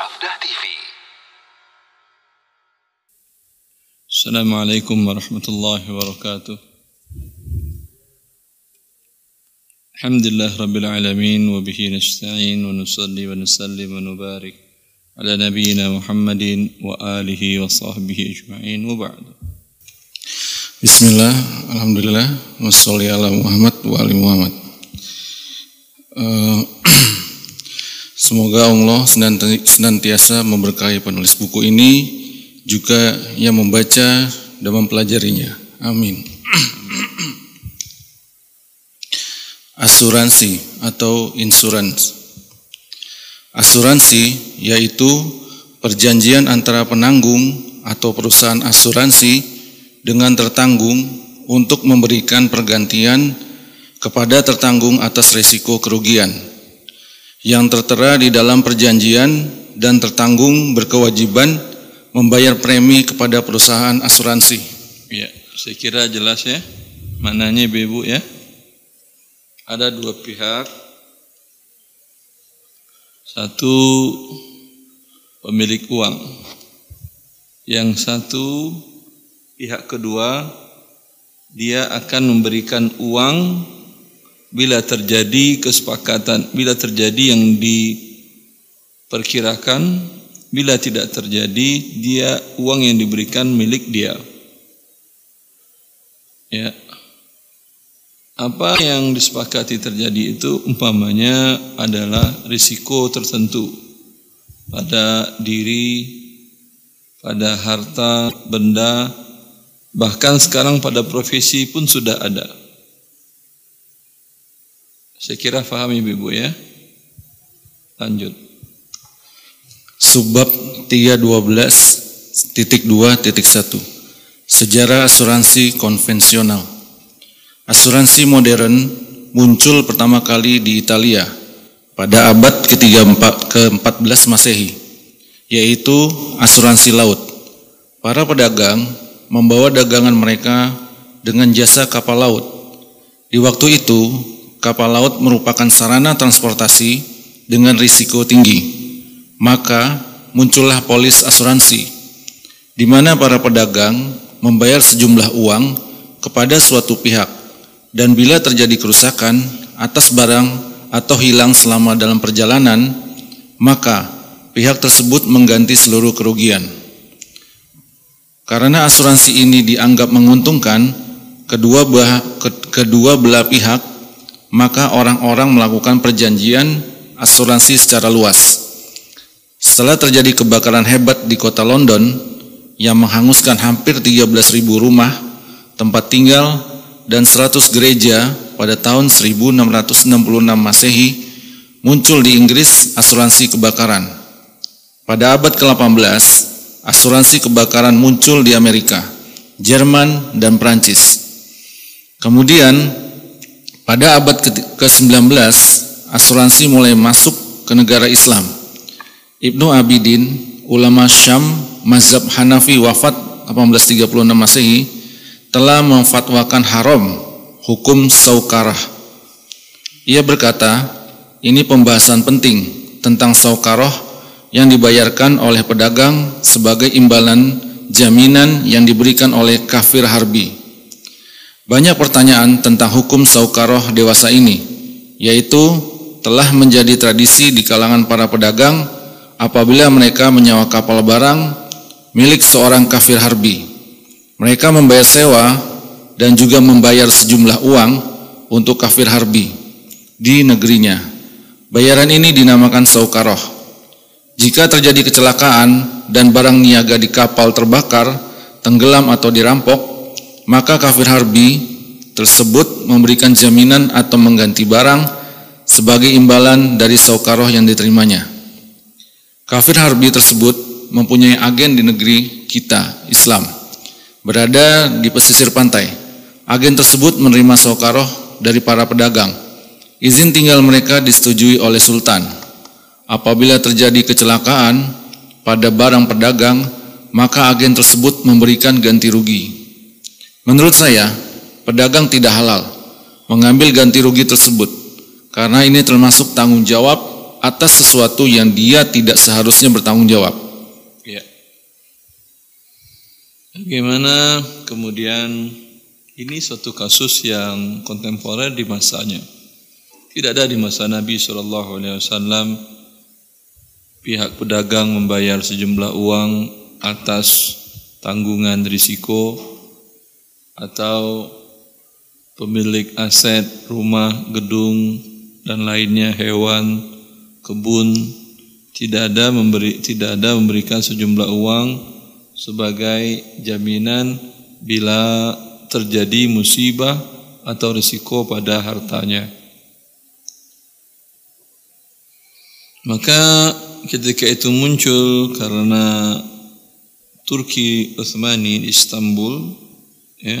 Safdah TV. Assalamualaikum warahmatullahi wabarakatuh. Alhamdulillah rabbil alamin wa bihi nasta'in wa nusalli wa nusallim wa nubarik ala nabiyyina Muhammadin wa alihi wa sahbihi ajma'in wa ba'du. Bismillah, Alhamdulillah, wassalli ala Muhammad semoga Allah senanti- senantiasa memberkahi penulis buku ini, juga yang membaca dan mempelajarinya. Amin. Asuransi atau insurance. Asuransi yaitu perjanjian antara penanggung atau perusahaan asuransi dengan tertanggung untuk memberikan pergantian kepada tertanggung atas risiko kerugian yang tertera di dalam perjanjian dan tertanggung berkewajiban membayar premi kepada perusahaan asuransi. Ya, saya kira jelas ya. Maknanya Ibu ya. Ada dua pihak. Satu pemilik uang. Yang satu pihak kedua dia akan memberikan uang bila terjadi kesepakatan, bila terjadi yang diperkirakan, bila tidak terjadi dia uang yang diberikan milik dia. Ya. Apa yang disepakati terjadi itu umpamanya adalah risiko tertentu pada diri, pada harta, benda, bahkan sekarang pada profesi pun sudah ada. Saya kira faham Ibu ya. Lanjut. Subbab 312 titik 2 titik 1 Sejarah asuransi konvensional Asuransi modern muncul pertama kali di Italia pada abad ke-14 Masehi yaitu asuransi laut Para pedagang membawa dagangan mereka dengan jasa kapal laut Di waktu itu kapal laut merupakan sarana transportasi dengan risiko tinggi maka muncullah polis asuransi, di mana para pedagang membayar sejumlah uang kepada suatu pihak, dan bila terjadi kerusakan atas barang atau hilang selama dalam perjalanan, maka pihak tersebut mengganti seluruh kerugian. Karena asuransi ini dianggap menguntungkan kedua belah, kedua belah pihak, maka orang-orang melakukan perjanjian asuransi secara luas. Setelah terjadi kebakaran hebat di kota London yang menghanguskan hampir 13.000 rumah, tempat tinggal, dan 100 gereja pada tahun 1666 Masehi, muncul di Inggris asuransi kebakaran. Pada abad ke-18, asuransi kebakaran muncul di Amerika, Jerman, dan Prancis. Kemudian, pada abad ke-19, asuransi mulai masuk ke negara Islam. Ibnu Abidin, ulama Syam, mazhab Hanafi wafat 1836 Masehi, telah memfatwakan haram hukum saukarah. Ia berkata, ini pembahasan penting tentang saukaroh yang dibayarkan oleh pedagang sebagai imbalan jaminan yang diberikan oleh kafir harbi. Banyak pertanyaan tentang hukum saukaroh dewasa ini, yaitu telah menjadi tradisi di kalangan para pedagang apabila mereka menyewa kapal barang milik seorang kafir harbi. Mereka membayar sewa dan juga membayar sejumlah uang untuk kafir harbi di negerinya. Bayaran ini dinamakan saukaroh. Jika terjadi kecelakaan dan barang niaga di kapal terbakar, tenggelam atau dirampok, maka kafir harbi tersebut memberikan jaminan atau mengganti barang sebagai imbalan dari saukaroh yang diterimanya. Kafir harbi tersebut mempunyai agen di negeri kita, Islam, berada di pesisir pantai. Agen tersebut menerima sokaroh dari para pedagang. Izin tinggal mereka disetujui oleh sultan. Apabila terjadi kecelakaan pada barang pedagang, maka agen tersebut memberikan ganti rugi. Menurut saya, pedagang tidak halal mengambil ganti rugi tersebut karena ini termasuk tanggung jawab atas sesuatu yang dia tidak seharusnya bertanggung jawab. Ya. Bagaimana kemudian ini suatu kasus yang kontemporer di masanya. Tidak ada di masa Nabi Wasallam pihak pedagang membayar sejumlah uang atas tanggungan risiko atau pemilik aset rumah, gedung dan lainnya hewan, kebun tidak ada memberi tidak ada memberikan sejumlah uang sebagai jaminan bila terjadi musibah atau risiko pada hartanya. Maka ketika itu muncul karena Turki Utsmani di Istanbul ya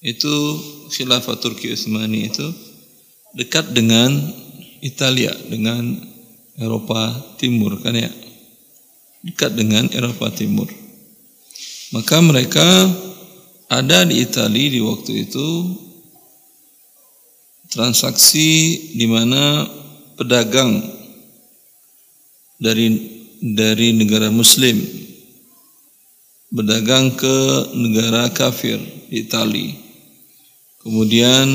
itu khilafah Turki Utsmani itu dekat dengan Italia dengan Eropa Timur kan ya? Dekat dengan Eropa Timur. Maka mereka ada di Italia di waktu itu transaksi di mana pedagang dari dari negara muslim berdagang ke negara kafir di Italia kemudian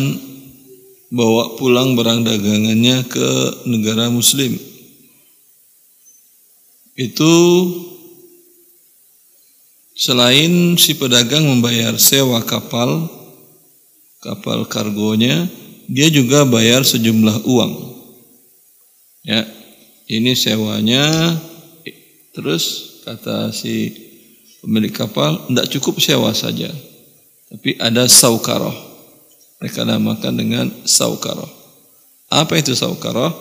bawa pulang barang dagangannya ke negara muslim itu Selain si pedagang membayar sewa kapal, kapal kargonya, dia juga bayar sejumlah uang. Ya, ini sewanya. Terus kata si pemilik kapal, tidak cukup sewa saja, tapi ada saukaroh. Mereka namakan dengan saukaroh. Apa itu saukaroh?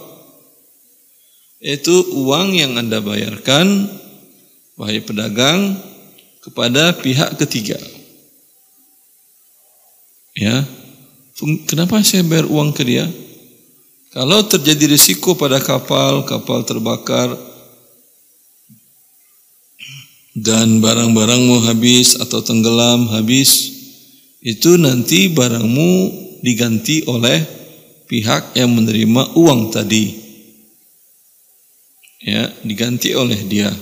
Itu uang yang anda bayarkan, wahai pedagang, kepada pihak ketiga. Ya. Kenapa saya bayar uang ke dia? Kalau terjadi risiko pada kapal, kapal terbakar dan barang-barangmu habis atau tenggelam habis, itu nanti barangmu diganti oleh pihak yang menerima uang tadi. Ya, diganti oleh dia.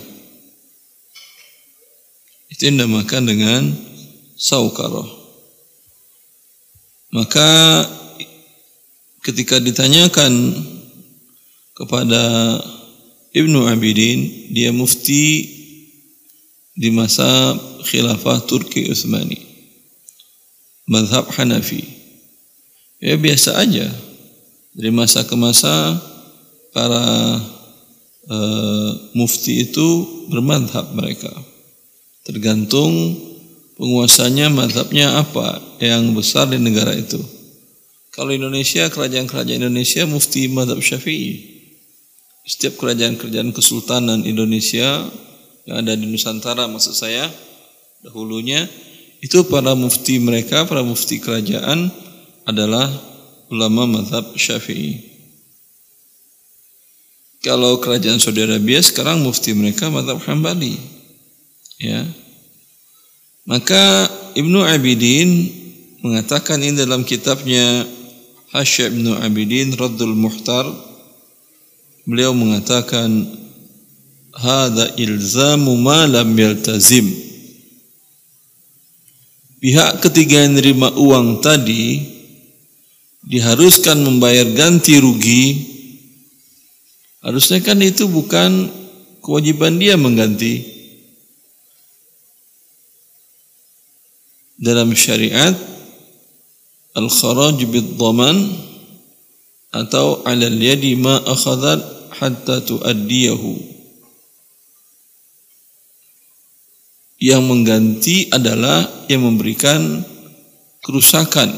Itu yang dinamakan dengan saukaroh. Maka ketika ditanyakan kepada Ibnu Abidin, dia mufti di masa khilafah Turki Utsmani. Madhab Hanafi. Ya biasa aja. Dari masa ke masa para uh, mufti itu bermadhab mereka. Tergantung penguasanya madhabnya apa yang besar di negara itu. Kalau Indonesia, kerajaan-kerajaan Indonesia mufti madhab syafi'i. Setiap kerajaan-kerajaan kesultanan Indonesia yang ada di Nusantara maksud saya dahulunya itu para mufti mereka, para mufti kerajaan adalah ulama madhab syafi'i. Kalau kerajaan Saudi Arabia sekarang mufti mereka madhab hambali. Ya. Maka Ibnu Abidin mengatakan ini dalam kitabnya Hasya Ibnu Abidin Raddul Muhtar beliau mengatakan hada ilzamu ma lam yaltazim pihak ketiga yang menerima uang tadi diharuskan membayar ganti rugi. Harusnya kan itu bukan kewajiban dia mengganti. Dalam syariat al-kharaj bid-dhaman atau 'ala al-yadi ma akhadhat hatta tuaddiyahu yang mengganti adalah yang memberikan kerusakan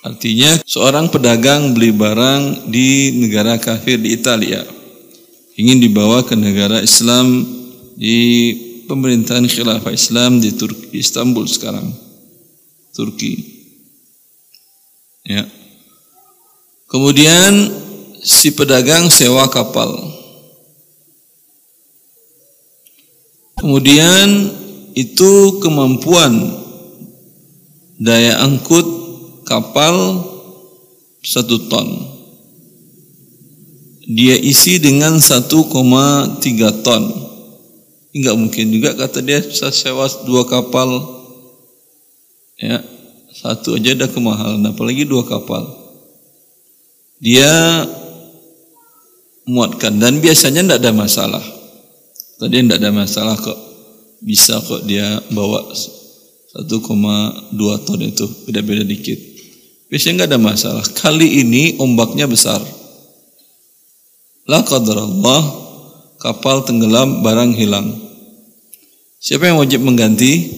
artinya seorang pedagang beli barang di negara kafir di Italia ingin dibawa ke negara Islam di pemerintahan khilafah Islam di Turki, Istanbul sekarang. Turki. Ya. Kemudian si pedagang sewa kapal. Kemudian itu kemampuan daya angkut kapal satu ton. dia isi dengan 1,3 ton. Enggak mungkin juga kata dia bisa sewa dua kapal. Ya, satu aja ada kemahalan, apalagi dua kapal. Dia muatkan dan biasanya tidak ada masalah. Tadi tidak ada masalah kok bisa kok dia bawa 1,2 ton itu beda-beda dikit. Biasanya nggak ada masalah. Kali ini ombaknya besar. La Allah kapal tenggelam, barang hilang. Siapa yang wajib mengganti?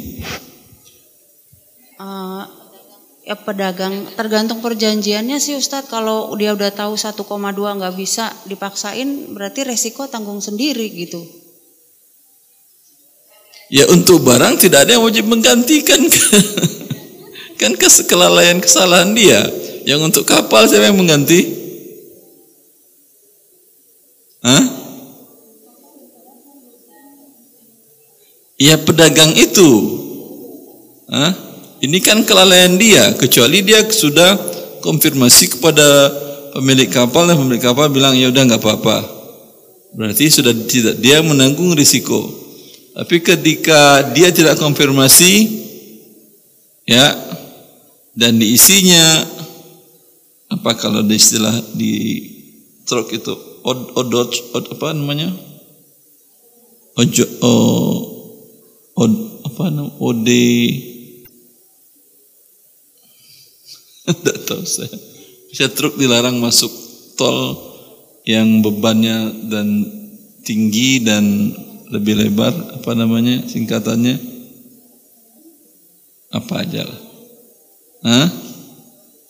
Uh, ya pedagang tergantung perjanjiannya sih Ustadz kalau dia udah tahu 1,2 nggak bisa dipaksain berarti resiko tanggung sendiri gitu. Ya untuk barang tidak ada yang wajib menggantikan kan kelalaian kesalahan dia. Yang untuk kapal siapa yang mengganti? Hah? Ya pedagang itu. Hah? Ini kan kelalaian dia, kecuali dia sudah konfirmasi kepada pemilik kapal dan pemilik kapal bilang ya udah nggak apa-apa. Berarti sudah tidak dia menanggung risiko. Tapi ketika dia tidak konfirmasi ya dan diisinya apa kalau di istilah di truk itu od, odot od, apa namanya? Ojo oh, od apa namanya? Ode. Tidak tahu saya. Bisa truk dilarang masuk tol yang bebannya dan tinggi dan lebih lebar apa namanya singkatannya apa aja lah Hah?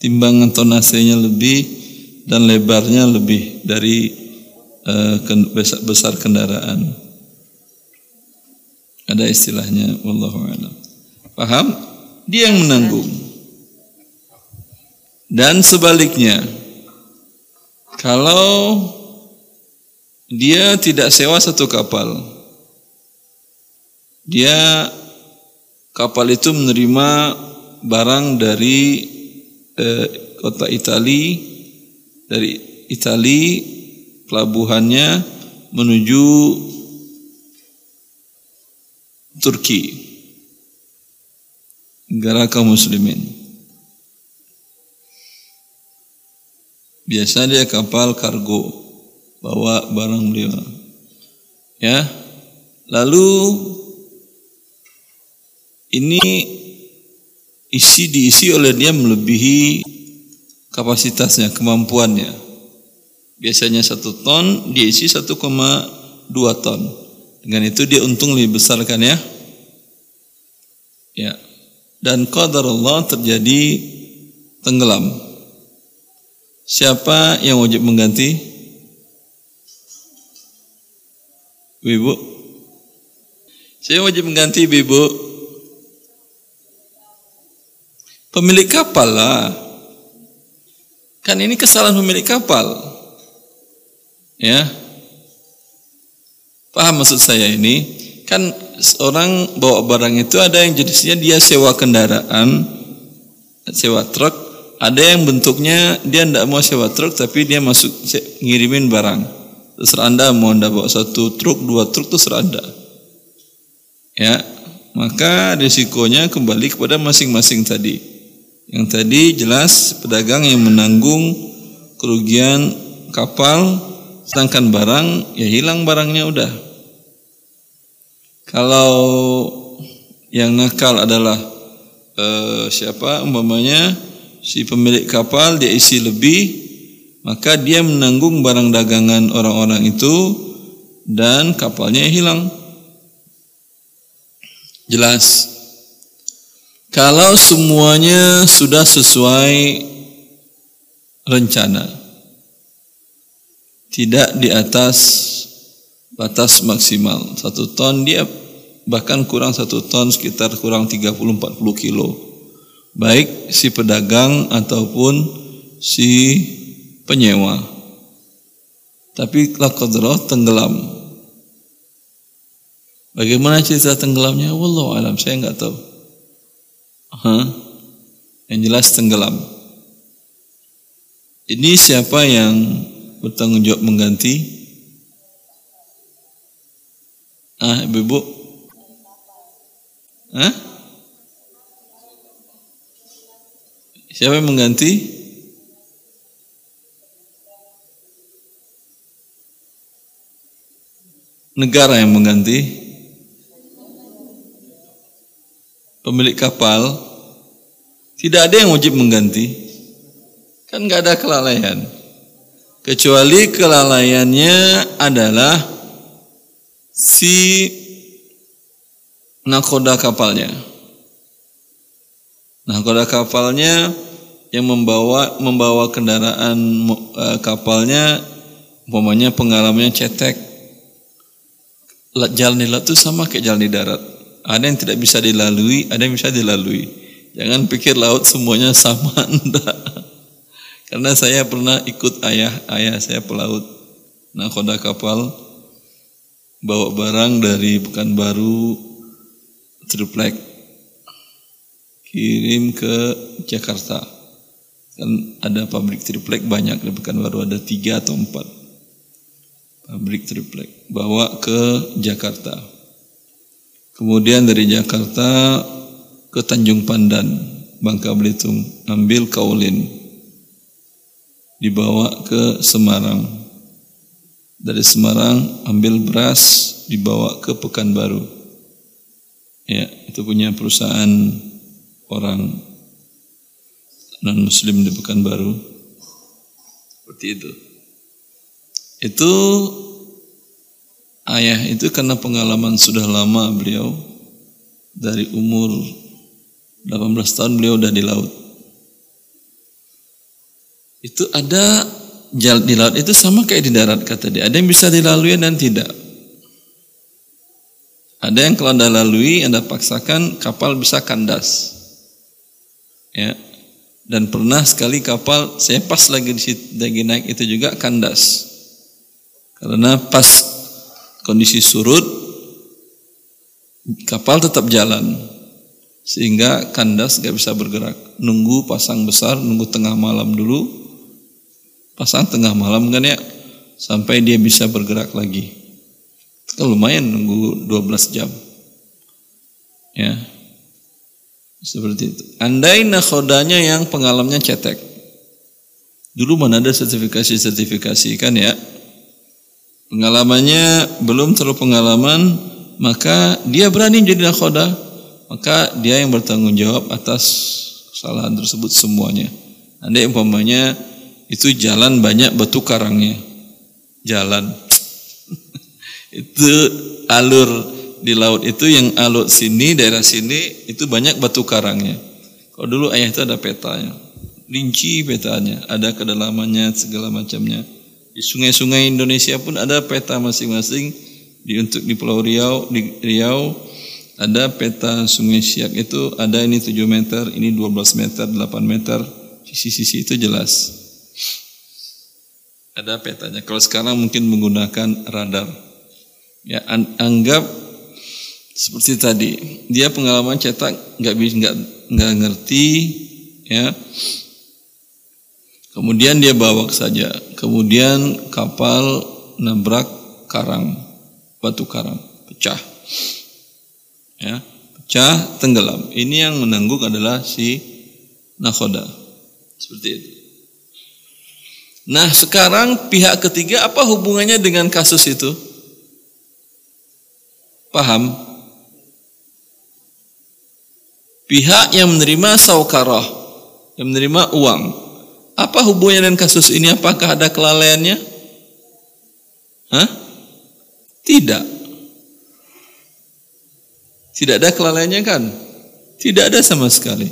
timbangan tonasenya lebih dan lebarnya lebih dari uh, besar kendaraan. Ada istilahnya wallahu a'lam. Paham? Dia yang menanggung. Dan sebaliknya, kalau dia tidak sewa satu kapal, dia kapal itu menerima barang dari eh, kota Italia, dari Italia pelabuhannya menuju Turki. Negara kaum muslimin. Biasa dia kapal kargo bawa barang beliau. Ya lalu ini isi diisi oleh dia melebihi kapasitasnya kemampuannya. Biasanya satu ton dia isi 1,2 ton. Dengan itu dia untung lebih besar kan ya? Ya. Dan qadar Allah terjadi tenggelam. Siapa yang wajib mengganti? Ibu saya wajib mengganti ibu pemilik kapal lah kan ini kesalahan pemilik kapal Ya. Paham maksud saya ini? Kan orang bawa barang itu ada yang jenisnya dia sewa kendaraan, sewa truk, ada yang bentuknya dia tidak mau sewa truk tapi dia masuk ngirimin barang. Terserah Anda mau Anda bawa satu truk, dua truk terserah Anda. Ya, maka risikonya kembali kepada masing-masing tadi. Yang tadi jelas pedagang yang menanggung kerugian kapal sedangkan barang ya hilang barangnya udah. Kalau yang nakal adalah eh, siapa umpamanya si pemilik kapal dia isi lebih maka dia menanggung barang dagangan orang-orang itu dan kapalnya hilang. Jelas kalau semuanya sudah sesuai rencana tidak di atas batas maksimal. Satu ton dia bahkan kurang satu ton sekitar kurang 30-40 kilo. Baik si pedagang ataupun si penyewa. Tapi lakodroh tenggelam. Bagaimana cerita tenggelamnya? Wallahu alam, saya nggak tahu. Huh? Yang jelas tenggelam. Ini siapa yang bertanggung jawab mengganti? Ah, ibu-ibu? Hah? Siapa yang mengganti? negara yang mengganti pemilik kapal tidak ada yang wajib mengganti. Kan nggak ada kelalaian. Kecuali kelalaiannya adalah si nakoda kapalnya. Nakoda kapalnya yang membawa membawa kendaraan uh, kapalnya umpamanya pengalamannya cetek. Jalan di laut itu sama kayak jalan di darat. Ada yang tidak bisa dilalui, ada yang bisa dilalui. Jangan pikir laut semuanya sama, enggak. Karena saya pernah ikut ayah, ayah saya pelaut, nakoda kapal, bawa barang dari Pekanbaru, triplek, kirim ke Jakarta. Kan ada pabrik triplek banyak di Pekanbaru, ada tiga atau empat pabrik triplek bawa ke Jakarta kemudian dari Jakarta ke Tanjung Pandan Bangka Belitung ambil kaulin. Dibawa ke Semarang. Dari Semarang ambil beras dibawa ke Pekanbaru. Ya itu punya perusahaan orang non muslim di Pekanbaru. Seperti itu. Itu ayah itu karena pengalaman sudah lama beliau dari umur 18 tahun beliau udah di laut. Itu ada jalan di laut itu sama kayak di darat kata dia. Ada yang bisa dilalui dan tidak. Ada yang kalau anda lalui, anda paksakan kapal bisa kandas. Ya. Dan pernah sekali kapal saya pas lagi di situ lagi naik itu juga kandas. Karena pas kondisi surut kapal tetap jalan sehingga kandas gak bisa bergerak. Nunggu pasang besar, nunggu tengah malam dulu. Pasang tengah malam kan ya sampai dia bisa bergerak lagi. Kan lumayan nunggu 12 jam. Ya. Seperti itu. Andai nakhodanya yang pengalamannya cetek. Dulu mana ada sertifikasi-sertifikasi kan ya pengalamannya belum terlalu pengalaman, maka dia berani jadi nakhoda, maka dia yang bertanggung jawab atas kesalahan tersebut semuanya. Anda umpamanya itu jalan banyak batu karangnya, jalan itu alur di laut itu yang alur sini daerah sini itu banyak batu karangnya. Kalau dulu ayah itu ada petanya, rinci petanya, ada kedalamannya segala macamnya. Di sungai-sungai Indonesia pun ada peta masing-masing. Di untuk di Pulau Riau, di Riau ada peta Sungai Siak itu ada ini 7 meter, ini 12 meter, 8 meter. Sisi-sisi itu jelas. Ada petanya. Kalau sekarang mungkin menggunakan radar. Ya, an anggap seperti tadi. Dia pengalaman cetak nggak bisa nggak nggak ngerti ya Kemudian dia bawa saja. Kemudian kapal nabrak karang, batu karang, pecah. Ya, pecah, tenggelam. Ini yang menangguk adalah si nakhoda. Seperti itu. Nah, sekarang pihak ketiga apa hubungannya dengan kasus itu? Paham? Pihak yang menerima saukarah, yang menerima uang, apa hubungannya dengan kasus ini? Apakah ada kelalaiannya? Hah? Tidak. Tidak ada kelalaiannya kan? Tidak ada sama sekali.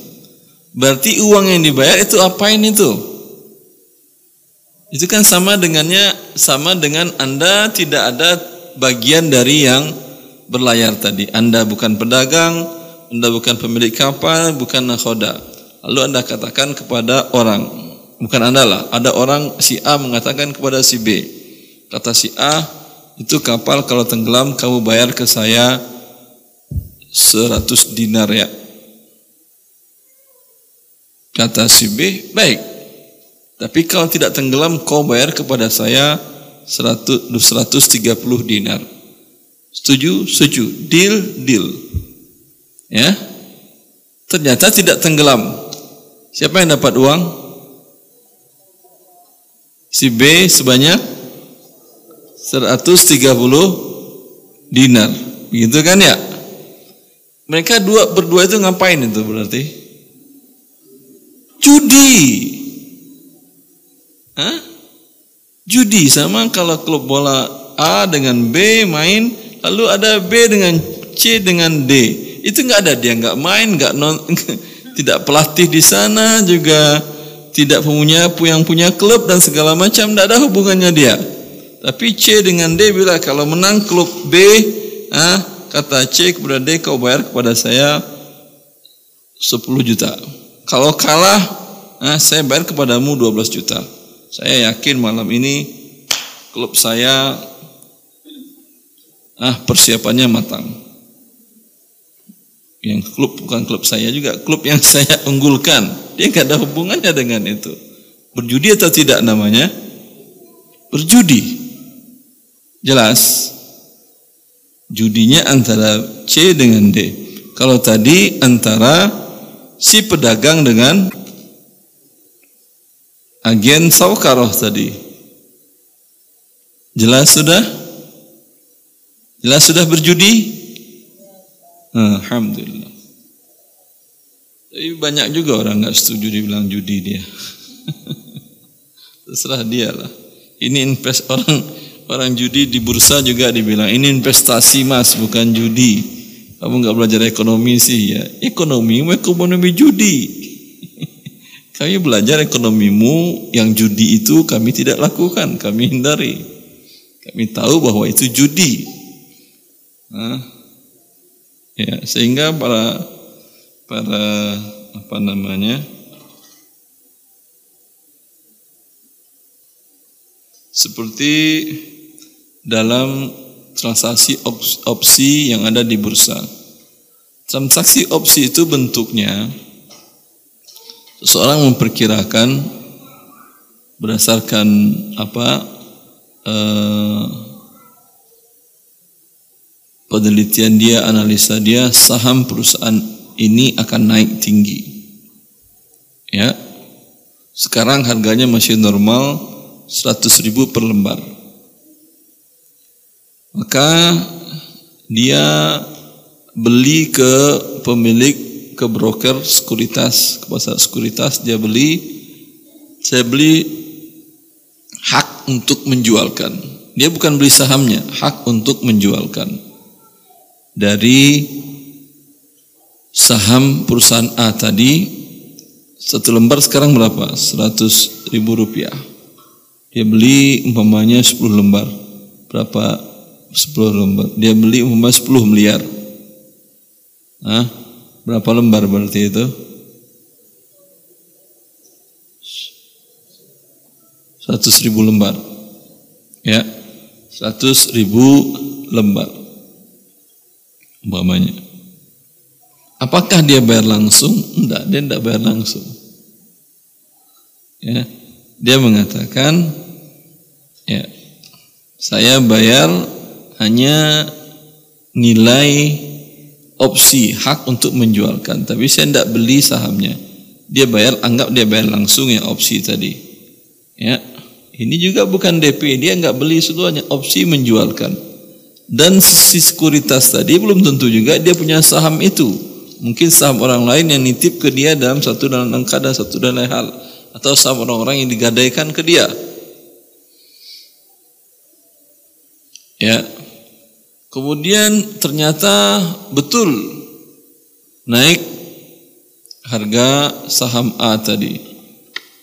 Berarti uang yang dibayar itu apain itu? Itu kan sama dengannya sama dengan Anda tidak ada bagian dari yang berlayar tadi. Anda bukan pedagang, Anda bukan pemilik kapal, bukan nakhoda. Lalu Anda katakan kepada orang, bukan Anda lah, ada orang si A mengatakan kepada si B. Kata si A, itu kapal kalau tenggelam kamu bayar ke saya 100 dinar ya. Kata si B, baik. Tapi kalau tidak tenggelam kau bayar kepada saya 100, 130 dinar. Setuju? Setuju. Deal, deal. Ya. Ternyata tidak tenggelam. Siapa yang dapat uang? Si B sebanyak 130 dinar. Begitu kan ya? Mereka dua berdua itu ngapain itu berarti? Judi. Hah? Judi sama kalau klub bola A dengan B main, lalu ada B dengan C dengan D. Itu nggak ada dia nggak main, nggak non, tidak pelatih di sana juga tidak punya yang punya klub dan segala macam tidak ada hubungannya dia. Tapi C dengan D bila kalau menang klub B, ah, kata C kepada D kau bayar kepada saya 10 juta. Kalau kalah, ah, saya bayar kepadamu 12 juta. Saya yakin malam ini klub saya ah persiapannya matang. Yang klub bukan klub saya juga, klub yang saya unggulkan. Dia nggak ada hubungannya dengan itu. Berjudi atau tidak namanya? Berjudi. Jelas? Judinya antara C dengan D. Kalau tadi antara si pedagang dengan agen saukaroh tadi. Jelas sudah? Jelas sudah berjudi? Alhamdulillah. Tapi banyak juga orang nggak setuju dibilang judi dia. Terserah dia lah. Ini invest orang Orang judi di bursa juga dibilang ini investasi mas bukan judi. Kamu nggak belajar ekonomi sih ya. Ekonomi, ekonomi judi. kami belajar ekonomimu yang judi itu kami tidak lakukan, kami hindari. Kami tahu bahwa itu judi. Nah, ya sehingga para para apa namanya seperti dalam transaksi opsi yang ada di bursa. Transaksi opsi itu bentuknya seseorang memperkirakan berdasarkan apa eh, penelitian dia, analisa dia, saham perusahaan ini akan naik tinggi. Ya, sekarang harganya masih normal 100 ribu per lembar. Maka dia beli ke pemilik ke broker sekuritas ke pasar sekuritas dia beli. Saya beli hak untuk menjualkan. Dia bukan beli sahamnya hak untuk menjualkan. Dari saham perusahaan A tadi satu lembar sekarang berapa 100 ribu rupiah dia beli umpamanya 10 lembar berapa 10 lembar. Dia beli umpama 10 miliar. Hah? Berapa lembar berarti itu? 100 ribu lembar. Ya. 100 ribu lembar. Umpamanya. Apakah dia bayar langsung? Enggak, dia enggak bayar langsung. Ya. Dia mengatakan ya, saya bayar hanya nilai opsi hak untuk menjualkan tapi saya tidak beli sahamnya dia bayar anggap dia bayar langsung ya opsi tadi ya ini juga bukan DP dia nggak beli seluruhnya opsi menjualkan dan si sekuritas tadi belum tentu juga dia punya saham itu mungkin saham orang lain yang nitip ke dia dalam satu dalam dan satu dalam hal atau saham orang-orang yang digadaikan ke dia ya Kemudian ternyata betul naik harga saham A tadi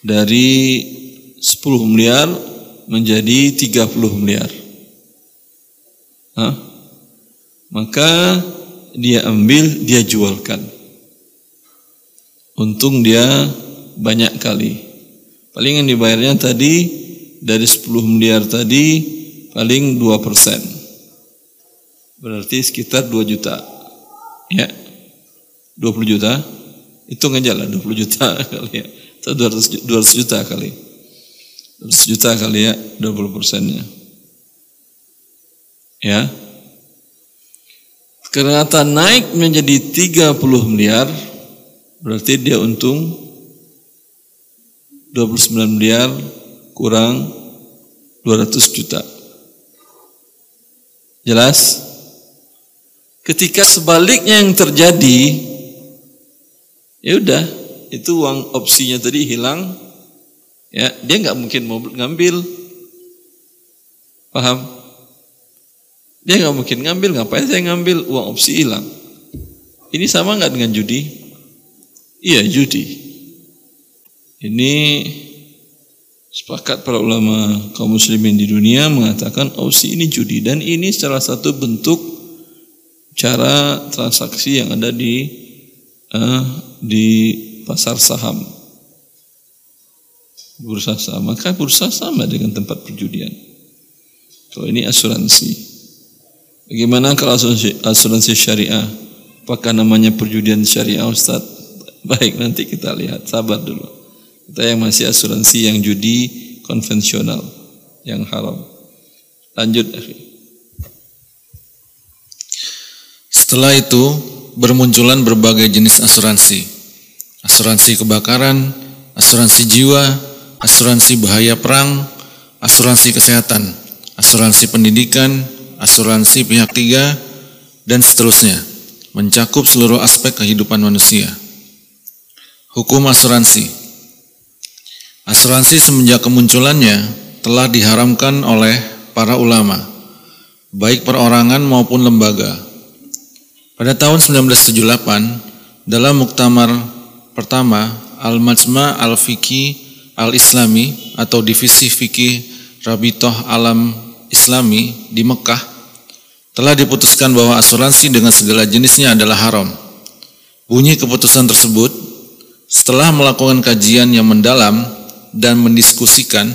dari 10 miliar menjadi 30 miliar. Hah? Maka dia ambil, dia jualkan. Untung dia banyak kali. Paling yang dibayarnya tadi dari 10 miliar tadi paling 2 persen. Berarti sekitar 2 juta. Ya 20 juta. Hitung aja lah 20 juta kali ya. Atau 200, 200 juta kali. 100 juta kali ya 20 persennya. Ya ternyata naik menjadi 30 miliar berarti dia untung 29 miliar kurang 200 juta. Jelas? Ketika sebaliknya yang terjadi ya udah itu uang opsinya tadi hilang ya dia nggak mungkin mau ngambil. Paham dia nggak mungkin ngambil. Ngapain saya ngambil? Uang opsi hilang. Ini sama nggak dengan judi? Iya judi. Ini sepakat para ulama kaum muslimin di dunia mengatakan opsi ini judi. Dan ini salah satu bentuk cara transaksi yang ada di uh, di pasar saham. Bursa saham, maka bursa sama dengan tempat perjudian. Kalau ini asuransi. Bagaimana kalau asuransi, syariah? Apakah namanya perjudian syariah Ustaz? Baik, nanti kita lihat. Sabar dulu. Kita yang masih asuransi yang judi konvensional, yang haram. Lanjut, Setelah itu bermunculan berbagai jenis asuransi asuransi kebakaran, asuransi jiwa, asuransi bahaya perang, asuransi kesehatan, asuransi pendidikan, asuransi pihak tiga, dan seterusnya, mencakup seluruh aspek kehidupan manusia. Hukum asuransi Asuransi semenjak kemunculannya telah diharamkan oleh para ulama, baik perorangan maupun lembaga. Pada tahun 1978, dalam Muktamar Pertama, Al-Majma' Al-Fiqi Al-Islami atau Divisi Fikih Rabitoh Alam Islami di Mekah telah diputuskan bahwa asuransi dengan segala jenisnya adalah haram. Bunyi keputusan tersebut setelah melakukan kajian yang mendalam dan mendiskusikan,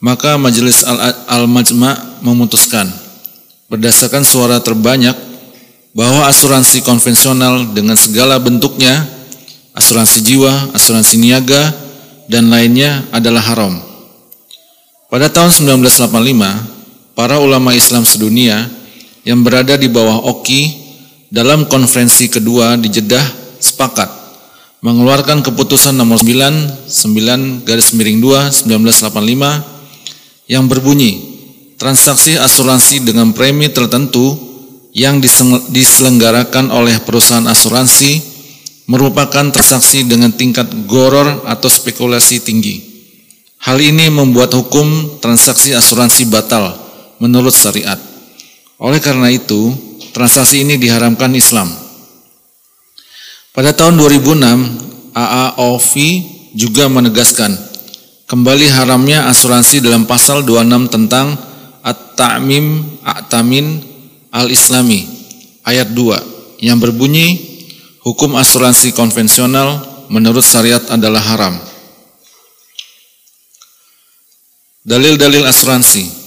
maka Majelis Al-Majma' memutuskan berdasarkan suara terbanyak bahwa asuransi konvensional dengan segala bentuknya asuransi jiwa, asuransi niaga, dan lainnya adalah haram. Pada tahun 1985, para ulama Islam sedunia yang berada di bawah OKI dalam konferensi kedua di Jeddah sepakat mengeluarkan keputusan nomor 9 9 garis miring 2 1985 yang berbunyi transaksi asuransi dengan premi tertentu yang diselenggarakan oleh perusahaan asuransi merupakan transaksi dengan tingkat goror atau spekulasi tinggi. Hal ini membuat hukum transaksi asuransi batal menurut syariat. Oleh karena itu, transaksi ini diharamkan Islam. Pada tahun 2006, AAOV juga menegaskan kembali haramnya asuransi dalam pasal 26 tentang At-Ta'mim A'tamin Al-Islami ayat 2 yang berbunyi hukum asuransi konvensional menurut syariat adalah haram. Dalil-dalil asuransi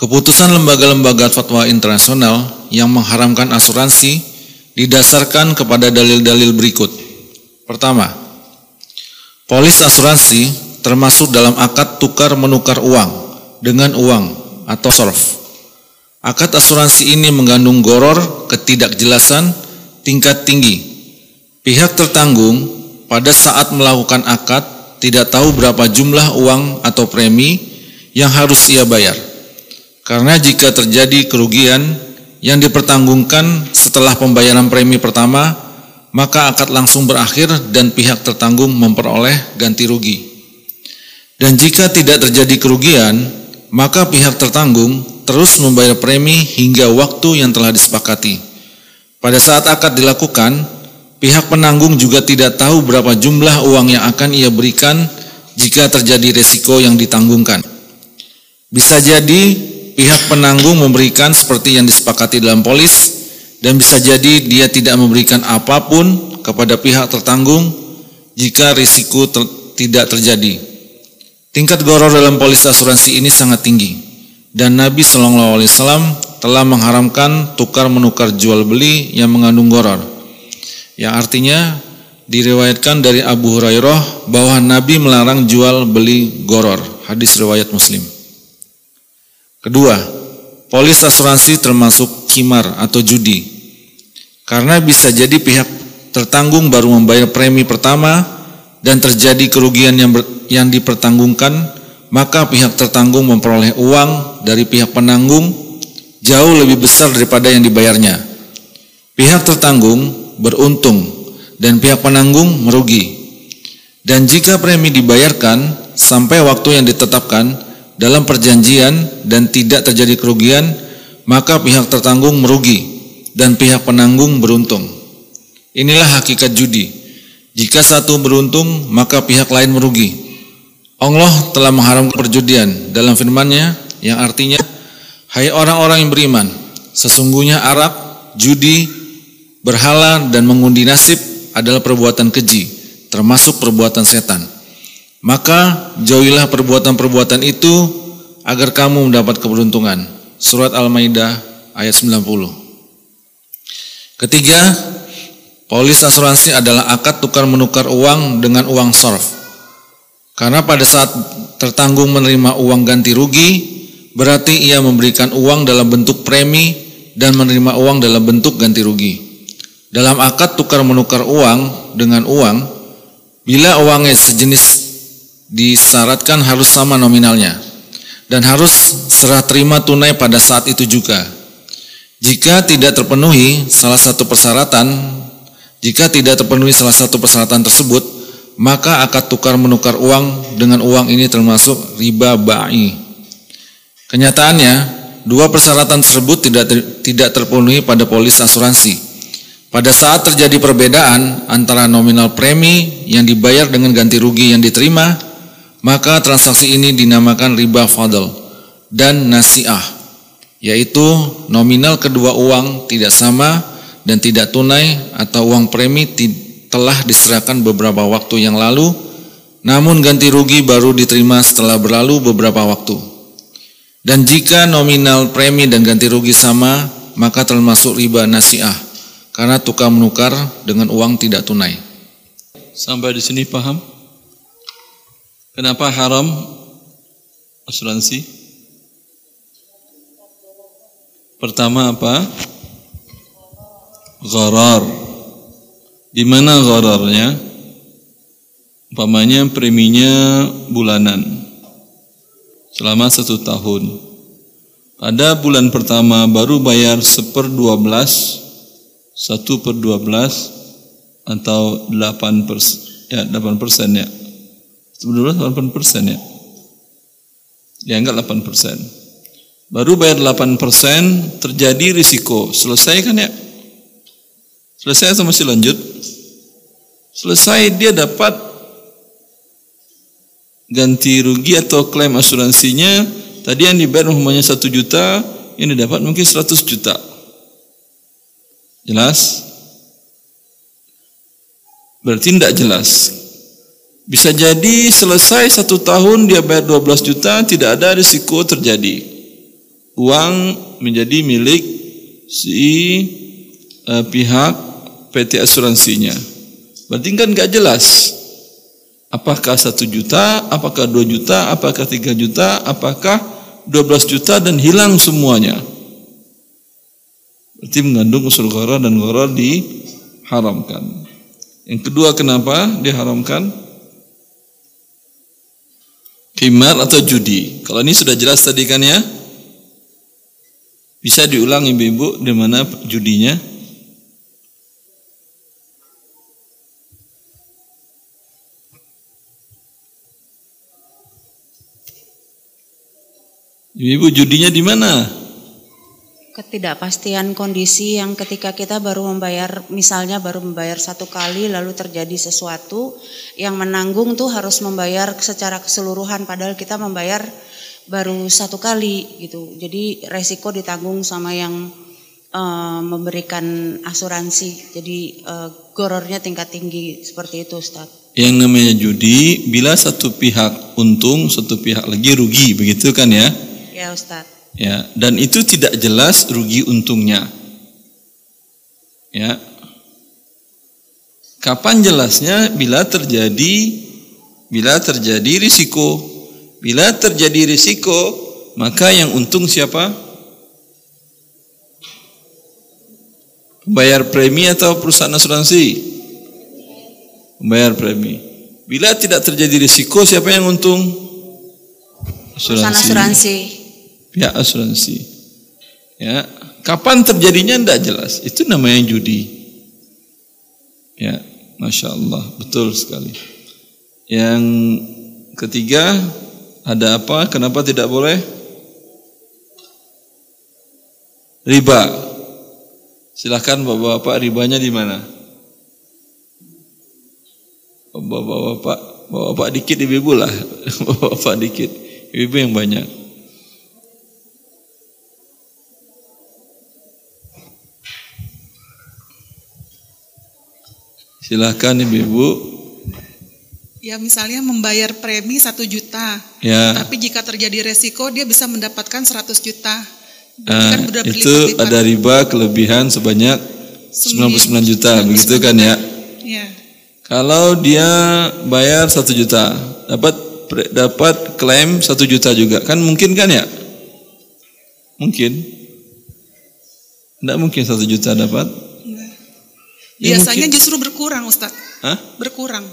Keputusan lembaga-lembaga fatwa internasional yang mengharamkan asuransi didasarkan kepada dalil-dalil berikut. Pertama, polis asuransi termasuk dalam akad tukar menukar uang dengan uang atau sorf. Akad asuransi ini mengandung goror, ketidakjelasan, tingkat tinggi. Pihak tertanggung pada saat melakukan akad tidak tahu berapa jumlah uang atau premi yang harus ia bayar. Karena jika terjadi kerugian yang dipertanggungkan setelah pembayaran premi pertama, maka akad langsung berakhir dan pihak tertanggung memperoleh ganti rugi. Dan jika tidak terjadi kerugian, maka pihak tertanggung terus membayar premi hingga waktu yang telah disepakati. Pada saat akad dilakukan, pihak penanggung juga tidak tahu berapa jumlah uang yang akan ia berikan jika terjadi resiko yang ditanggungkan. Bisa jadi pihak penanggung memberikan seperti yang disepakati dalam polis dan bisa jadi dia tidak memberikan apa pun kepada pihak tertanggung jika risiko ter tidak terjadi. Tingkat goror dalam polis asuransi ini sangat tinggi dan Nabi Shallallahu Alaihi Wasallam telah mengharamkan tukar menukar jual beli yang mengandung goror. Yang artinya diriwayatkan dari Abu Hurairah bahwa Nabi melarang jual beli goror. Hadis riwayat Muslim. Kedua, polis asuransi termasuk kimar atau judi. Karena bisa jadi pihak tertanggung baru membayar premi pertama dan terjadi kerugian yang ber, yang dipertanggungkan, maka pihak tertanggung memperoleh uang dari pihak penanggung jauh lebih besar daripada yang dibayarnya. Pihak tertanggung beruntung dan pihak penanggung merugi. Dan jika premi dibayarkan sampai waktu yang ditetapkan dalam perjanjian dan tidak terjadi kerugian, maka pihak tertanggung merugi dan pihak penanggung beruntung. Inilah hakikat judi. Jika satu beruntung, maka pihak lain merugi. Allah telah mengharamkan perjudian dalam firman-Nya yang artinya, Hai orang-orang yang beriman, sesungguhnya arak, judi, berhala dan mengundi nasib adalah perbuatan keji, termasuk perbuatan setan. Maka jauhilah perbuatan-perbuatan itu agar kamu mendapat keberuntungan. Surat Al-Maidah ayat 90. Ketiga, polis asuransi adalah akad tukar menukar uang dengan uang sorf. Karena pada saat tertanggung menerima uang ganti rugi, berarti ia memberikan uang dalam bentuk premi dan menerima uang dalam bentuk ganti rugi. Dalam akad tukar menukar uang dengan uang, bila uangnya sejenis disyaratkan harus sama nominalnya dan harus serah terima tunai pada saat itu juga. Jika tidak terpenuhi salah satu persyaratan, jika tidak terpenuhi salah satu persyaratan tersebut, maka akad tukar menukar uang dengan uang ini termasuk riba ba'i. Kenyataannya, dua persyaratan tersebut tidak tidak terpenuhi pada polis asuransi. Pada saat terjadi perbedaan antara nominal premi yang dibayar dengan ganti rugi yang diterima, maka transaksi ini dinamakan riba fadl dan nasiah, yaitu nominal kedua uang tidak sama dan tidak tunai atau uang premi telah diserahkan beberapa waktu yang lalu, namun ganti rugi baru diterima setelah berlalu beberapa waktu. Dan jika nominal premi dan ganti rugi sama, maka termasuk riba nasiah karena tukar menukar dengan uang tidak tunai. Sampai di sini paham? Kenapa haram asuransi? Pertama apa? Gharar. Di mana ghararnya? Umpamanya preminya bulanan selama satu tahun. Pada bulan pertama baru bayar seper dua belas 1 per 12 atau 8 persen ya 8 persen ya 12 8 persen ya. Dianggap 8 persen. Baru bayar 8 persen terjadi risiko. Selesai kan ya? Selesai atau masih lanjut? Selesai dia dapat ganti rugi atau klaim asuransinya. Tadi yang dibayar umpamanya 1 juta ini dapat mungkin 100 juta. Jelas? Berarti tidak jelas. Bisa jadi selesai satu tahun dia bayar 12 juta, tidak ada risiko terjadi. Uang menjadi milik si uh, pihak PT asuransinya. Berarti kan nggak jelas. Apakah satu juta, apakah dua juta, apakah tiga juta, apakah 12 juta dan hilang semuanya. Berarti mengandung unsur gharar dan gharar diharamkan. Yang kedua kenapa diharamkan? Khimar atau judi. Kalau ini sudah jelas tadi kan ya? Bisa diulang ibu-ibu di mana judinya? Ibu judinya di mana? Ketidakpastian kondisi yang ketika kita baru membayar misalnya baru membayar satu kali lalu terjadi sesuatu yang menanggung tuh harus membayar secara keseluruhan padahal kita membayar baru satu kali gitu. Jadi resiko ditanggung sama yang uh, memberikan asuransi. Jadi uh, gorornya tingkat tinggi seperti itu Ustaz yang namanya judi bila satu pihak untung satu pihak lagi rugi begitu kan ya? Ya Ustaz ya dan itu tidak jelas rugi untungnya ya Kapan jelasnya bila terjadi bila terjadi risiko. Bila terjadi risiko, maka yang untung siapa? Bayar premi atau perusahaan asuransi? Bayar premi. Bila tidak terjadi risiko, siapa yang untung? Perusahaan asuransi. Pihak asuransi. Ya, kapan terjadinya tidak jelas. Itu namanya judi. Ya, masya Allah, betul sekali. Yang ketiga, ada apa? Kenapa tidak boleh? Riba. Silahkan bapak-bapak ribanya di mana? Bapak-bapak, bapak-bapak dikit ibu-ibu lah, bapak-bapak dikit, ibu-ibu yang banyak. Silahkan ibu-ibu. Ya misalnya membayar premi satu juta, Ya. tapi jika terjadi resiko dia bisa mendapatkan 100 juta. Berarti Ah, kan itu ada riba kelebihan sebanyak 99 juta, begitu kan ya? Ya. Kalau dia bayar satu juta, dapat dapat klaim satu juta juga, kan mungkin kan ya? Mungkin. Tidak mungkin satu juta dapat. Ya, Biasanya mungkin. justru berkurang Ustadz, Hah? berkurang.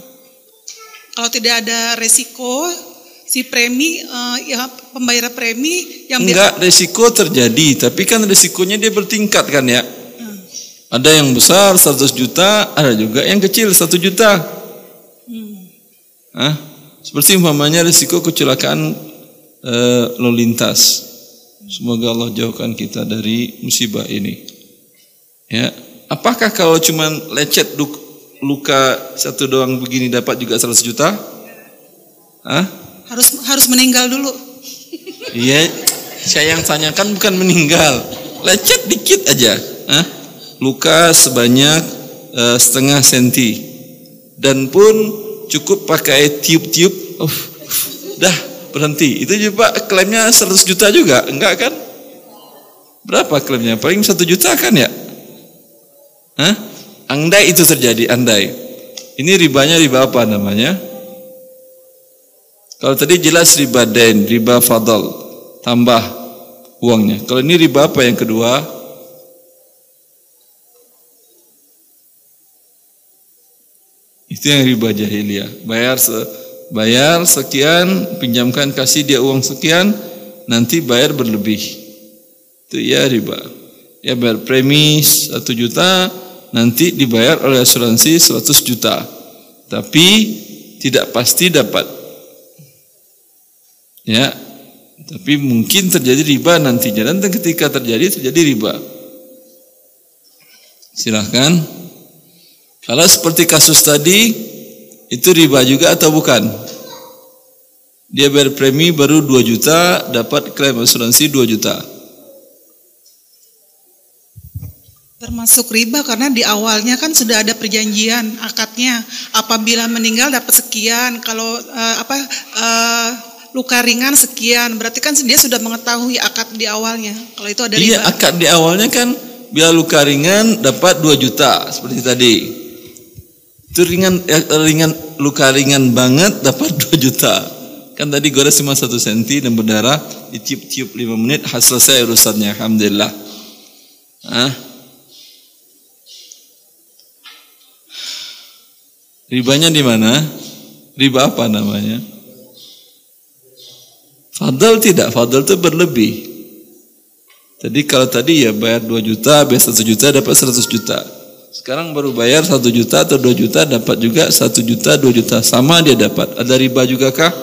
Kalau tidak ada resiko, si premi, eh, ya pembayaran premi yang Enggak, resiko terjadi, tapi kan resikonya dia bertingkat kan ya? Ada yang besar 100 juta, ada juga yang kecil 1 juta. Hah? Seperti umpamanya resiko kecelakaan eh, lalu lintas. Semoga Allah jauhkan kita dari musibah ini. Ya, apakah kalau cuman lecet luka satu doang begini dapat juga 100 juta? Hah? harus harus meninggal dulu. Iya, saya yang tanyakan bukan meninggal, lecet dikit aja, Hah? luka sebanyak eh, setengah senti, dan pun cukup pakai tiup-tiup, uh, dah berhenti. Itu juga klaimnya 100 juta juga, enggak kan? Berapa klaimnya? Paling satu juta kan ya? Hah? Andai itu terjadi, andai. Ini ribanya riba apa namanya? Kalau tadi jelas riba den, riba fadal, tambah uangnya. Kalau ini riba apa yang kedua? Itu yang riba jahiliyah. Bayar se, bayar sekian, pinjamkan kasih dia uang sekian, nanti bayar berlebih. Itu ya riba. Ya bayar premi 1 juta, nanti dibayar oleh asuransi 100 juta. Tapi tidak pasti dapat. Ya, tapi mungkin terjadi riba nantinya dan ketika terjadi terjadi riba. Silahkan. Kalau seperti kasus tadi itu riba juga atau bukan? Dia bayar premi baru 2 juta, dapat klaim asuransi 2 juta. Termasuk riba karena di awalnya kan sudah ada perjanjian akadnya. Apabila meninggal dapat sekian, kalau eh, apa eh, luka ringan sekian, berarti kan dia sudah mengetahui akad di awalnya. Kalau itu ada riba. Iya, akad di awalnya kan bila luka ringan dapat 2 juta seperti tadi. Itu ringan eh, ringan luka ringan banget dapat 2 juta. Kan tadi gores cuma 1 senti dan berdarah ditiup-tiup 5 menit hasil selesai urusannya alhamdulillah. Hah? Ribanya di mana? Riba apa namanya? Fadl tidak, fadl itu berlebih. Jadi kalau tadi ya bayar 2 juta, bayar 1 juta dapat 100 juta. Sekarang baru bayar 1 juta atau 2 juta dapat juga 1 juta, 2 juta. Sama dia dapat. Ada riba juga kah?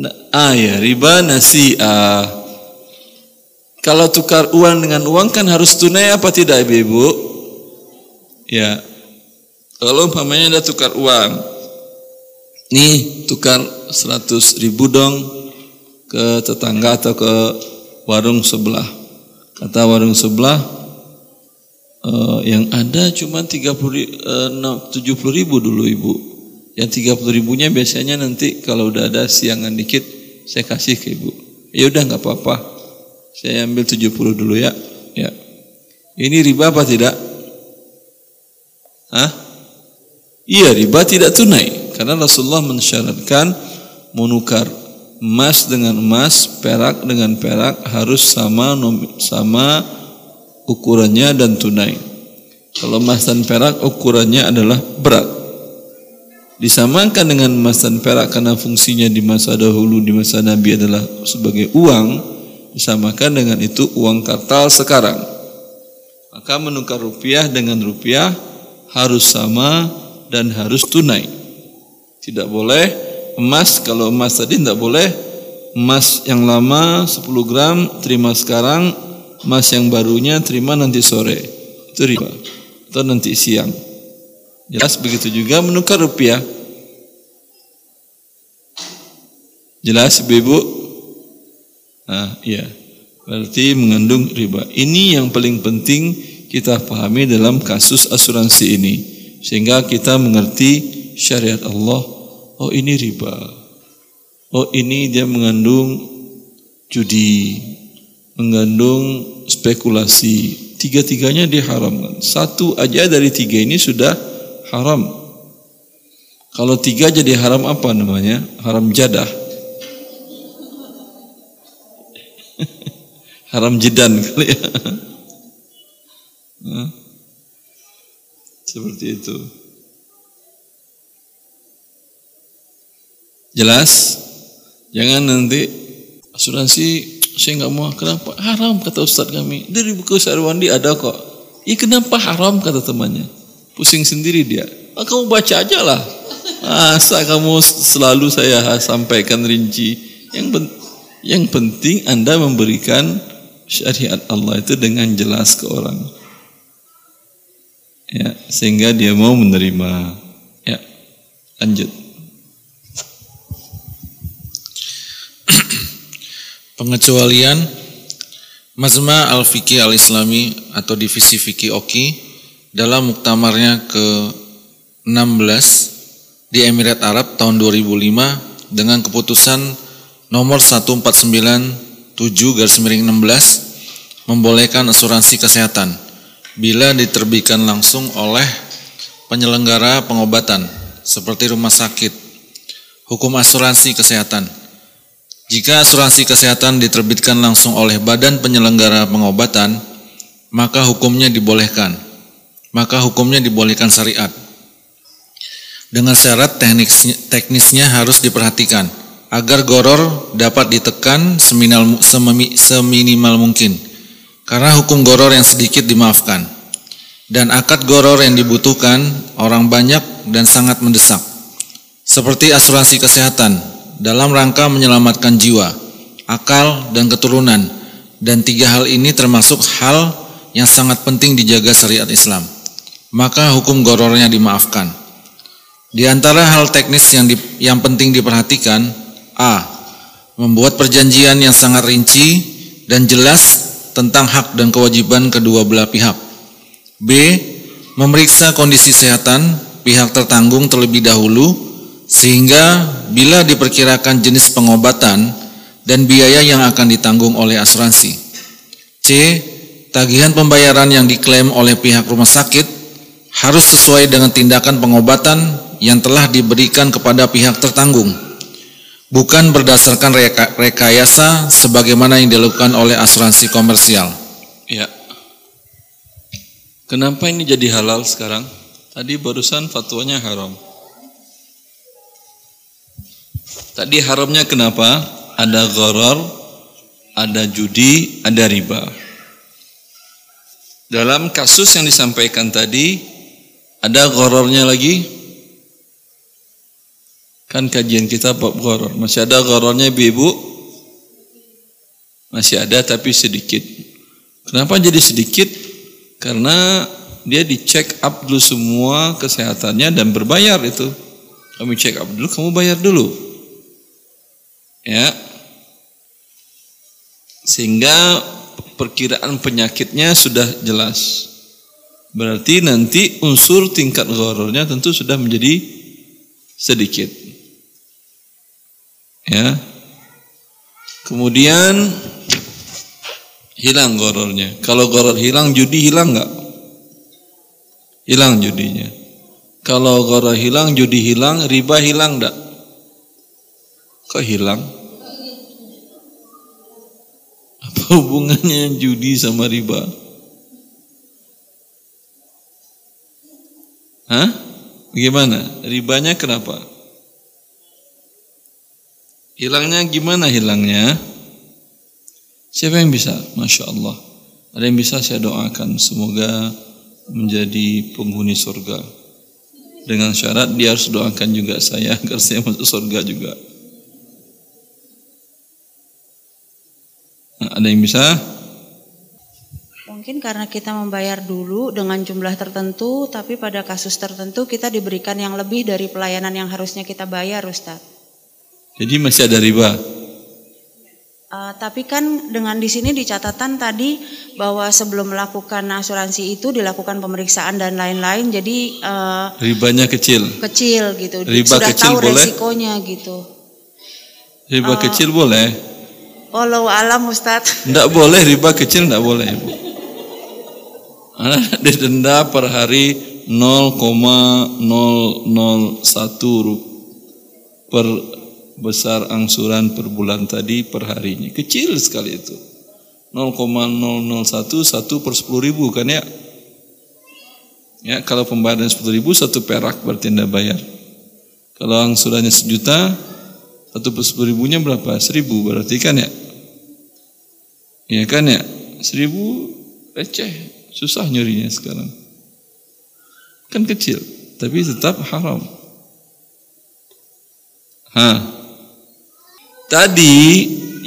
Nah, ah ya, riba nasi ah. Kalau tukar uang dengan uang kan harus tunai apa tidak ibu-ibu? Ya. Kalau umpamanya ada tukar uang, nih tukar 100 ribu dong ke tetangga atau ke warung sebelah. Kata warung sebelah, eh, yang ada cuma 30 ri- eh, no, 70 ribu dulu ibu. Yang 30 ribunya biasanya nanti kalau udah ada siangan dikit saya kasih ke ibu. Ya udah nggak apa-apa. Saya ambil 70 dulu ya. Ya. Ini riba apa tidak? Hah? Iya riba tidak tunai karena Rasulullah mensyaratkan menukar emas dengan emas, perak dengan perak harus sama sama ukurannya dan tunai. Kalau emas dan perak ukurannya adalah berat. Disamakan dengan emas dan perak karena fungsinya di masa dahulu di masa Nabi adalah sebagai uang, disamakan dengan itu uang kartal sekarang. Maka menukar rupiah dengan rupiah harus sama dan harus tunai. Tidak boleh emas kalau emas tadi tidak boleh. Emas yang lama 10 gram terima sekarang. Emas yang barunya terima nanti sore. Itu riba. Atau nanti siang. Jelas begitu juga menukar rupiah. Jelas ibu nah iya. Berarti mengandung riba. Ini yang paling penting kita pahami dalam kasus asuransi ini sehingga kita mengerti syariat Allah. Oh ini riba. Oh ini dia mengandung judi, mengandung spekulasi. Tiga-tiganya diharamkan. Satu aja dari tiga ini sudah haram. Kalau tiga jadi haram apa namanya? Haram jadah. haram jedan kali ya. Seperti itu. Jelas? Jangan nanti asuransi saya nggak mau. Kenapa? Haram kata Ustadz kami. Dari buku Sarwandi ada kok. Iya kenapa haram kata temannya. Pusing sendiri dia. Oh, kamu baca aja lah. Masa kamu selalu saya sampaikan rinci. Yang pen yang penting Anda memberikan syariat Allah itu dengan jelas ke orang sehingga dia mau menerima. Ya. Lanjut. Pengecualian. Mazma Al-Fiqih Al-Islami atau divisi Fikih Oki dalam muktamarnya ke-16 di Emirat Arab tahun 2005 dengan keputusan nomor 1497 garis miring 16 membolehkan asuransi kesehatan bila diterbitkan langsung oleh penyelenggara pengobatan seperti rumah sakit, hukum asuransi kesehatan. Jika asuransi kesehatan diterbitkan langsung oleh badan penyelenggara pengobatan, maka hukumnya dibolehkan. Maka hukumnya dibolehkan syariat. Dengan syarat teknisnya, teknisnya harus diperhatikan agar goror dapat ditekan seminimal, seminimal mungkin karena hukum goror yang sedikit dimaafkan dan akad goror yang dibutuhkan orang banyak dan sangat mendesak. Seperti asuransi kesehatan dalam rangka menyelamatkan jiwa, akal dan keturunan dan tiga hal ini termasuk hal yang sangat penting dijaga syariat Islam. Maka hukum gorornya dimaafkan. Di antara hal teknis yang di, yang penting diperhatikan, a. Membuat perjanjian yang sangat rinci dan jelas tentang hak dan kewajiban kedua belah pihak. B. Memeriksa kondisi kesehatan pihak tertanggung terlebih dahulu sehingga bila diperkirakan jenis pengobatan dan biaya yang akan ditanggung oleh asuransi. C. Tagihan pembayaran yang diklaim oleh pihak rumah sakit harus sesuai dengan tindakan pengobatan yang telah diberikan kepada pihak tertanggung bukan berdasarkan reka, rekayasa sebagaimana yang dilakukan oleh asuransi komersial. Ya. Kenapa ini jadi halal sekarang? Tadi barusan fatwanya haram. Tadi haramnya kenapa? Ada gharar, ada judi, ada riba. Dalam kasus yang disampaikan tadi, ada ghararnya lagi, Kan kajian kita bab gharar. Masih ada ghararnya ibu? Masih ada tapi sedikit. Kenapa jadi sedikit? Karena dia dicek up dulu semua kesehatannya dan berbayar itu. Kami cek up dulu, kamu bayar dulu. Ya. Sehingga perkiraan penyakitnya sudah jelas. Berarti nanti unsur tingkat ghararnya tentu sudah menjadi sedikit. Ya. Kemudian Hilang gorornya. Kalau goror hilang, judi hilang nggak? Hilang judinya. Kalau goror hilang, judi hilang, riba hilang nggak? Kok hilang? Apa hubungannya judi sama riba? Hah? Bagaimana? Ribanya kenapa? Hilangnya gimana hilangnya? Siapa yang bisa? Masya Allah. Ada yang bisa saya doakan. Semoga menjadi penghuni surga. Dengan syarat dia harus doakan juga saya agar saya masuk surga juga. Nah, ada yang bisa? Mungkin karena kita membayar dulu dengan jumlah tertentu, tapi pada kasus tertentu kita diberikan yang lebih dari pelayanan yang harusnya kita bayar, Ustadz. Jadi masih ada riba. Uh, tapi kan dengan di sini di catatan tadi bahwa sebelum melakukan asuransi itu dilakukan pemeriksaan dan lain-lain, jadi uh, ribanya kecil. Kecil gitu. Riba Sudah kecil tahu boleh? resikonya gitu. Riba Uh, kecil boleh? Walau alam Ustadz. Tidak boleh riba kecil tidak boleh. Ibu. Anda didenda per hari 0,001 ru- per besar angsuran per bulan tadi per harinya. Kecil sekali itu. 0,001 satu per 10 ribu kan ya? Ya kalau pembayaran 10 ribu satu perak berarti anda bayar. Kalau angsurannya sejuta satu per 10 ribunya berapa? Seribu berarti kan ya? Ya kan ya? Seribu receh, susah nyurinya sekarang. Kan kecil, tapi tetap haram. Hah. Tadi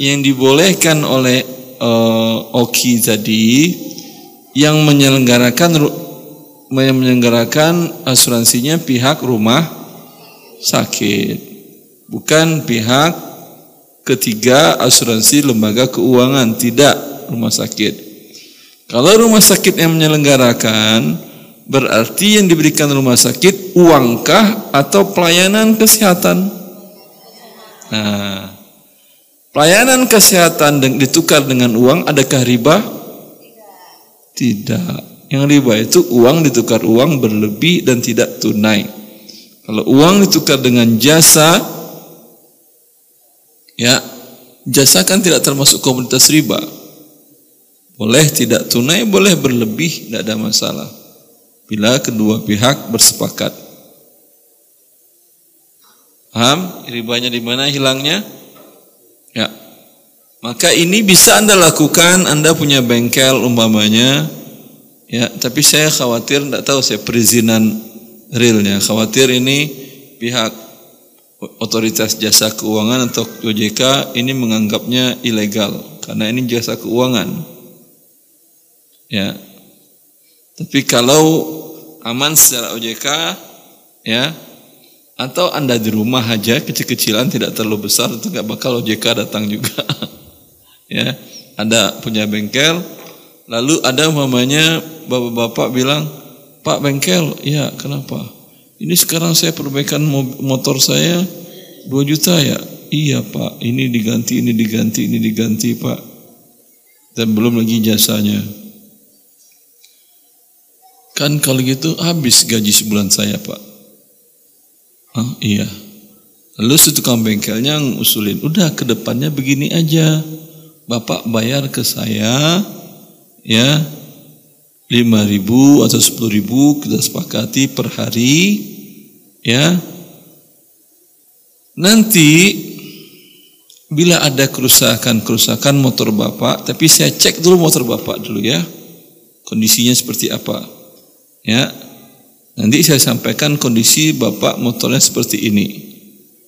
yang dibolehkan oleh uh, Oki tadi yang menyelenggarakan yang menyelenggarakan asuransinya pihak rumah sakit, bukan pihak ketiga asuransi lembaga keuangan, tidak rumah sakit. Kalau rumah sakit yang menyelenggarakan, berarti yang diberikan rumah sakit uangkah atau pelayanan kesehatan? Nah, pelayanan kesehatan ditukar dengan uang, adakah riba? Tidak. Yang riba itu uang ditukar uang berlebih dan tidak tunai. Kalau uang ditukar dengan jasa, ya jasa kan tidak termasuk komoditas riba. Boleh tidak tunai, boleh berlebih, tidak ada masalah. Bila kedua pihak bersepakat. Paham? Ribanya di mana hilangnya? Ya. Maka ini bisa Anda lakukan, Anda punya bengkel umpamanya, ya, tapi saya khawatir tidak tahu saya perizinan realnya. Khawatir ini pihak otoritas jasa keuangan atau OJK ini menganggapnya ilegal karena ini jasa keuangan. Ya. Tapi kalau aman secara OJK ya atau Anda di rumah aja kecil-kecilan tidak terlalu besar itu nggak bakal OJK datang juga. ya, Anda punya bengkel lalu ada mamanya bapak-bapak bilang, "Pak bengkel, ya kenapa? Ini sekarang saya perbaikan mo- motor saya 2 juta ya." Iya, Pak. Ini diganti, ini diganti, ini diganti, Pak. Dan belum lagi jasanya. Kan kalau gitu habis gaji sebulan saya, Pak. Ah, iya. Lalu tukang bengkelnya ngusulin, udah ke depannya begini aja. Bapak bayar ke saya ya 5 ribu atau 10 ribu kita sepakati per hari ya nanti bila ada kerusakan-kerusakan motor bapak tapi saya cek dulu motor bapak dulu ya kondisinya seperti apa ya nanti saya sampaikan kondisi bapak motornya seperti ini.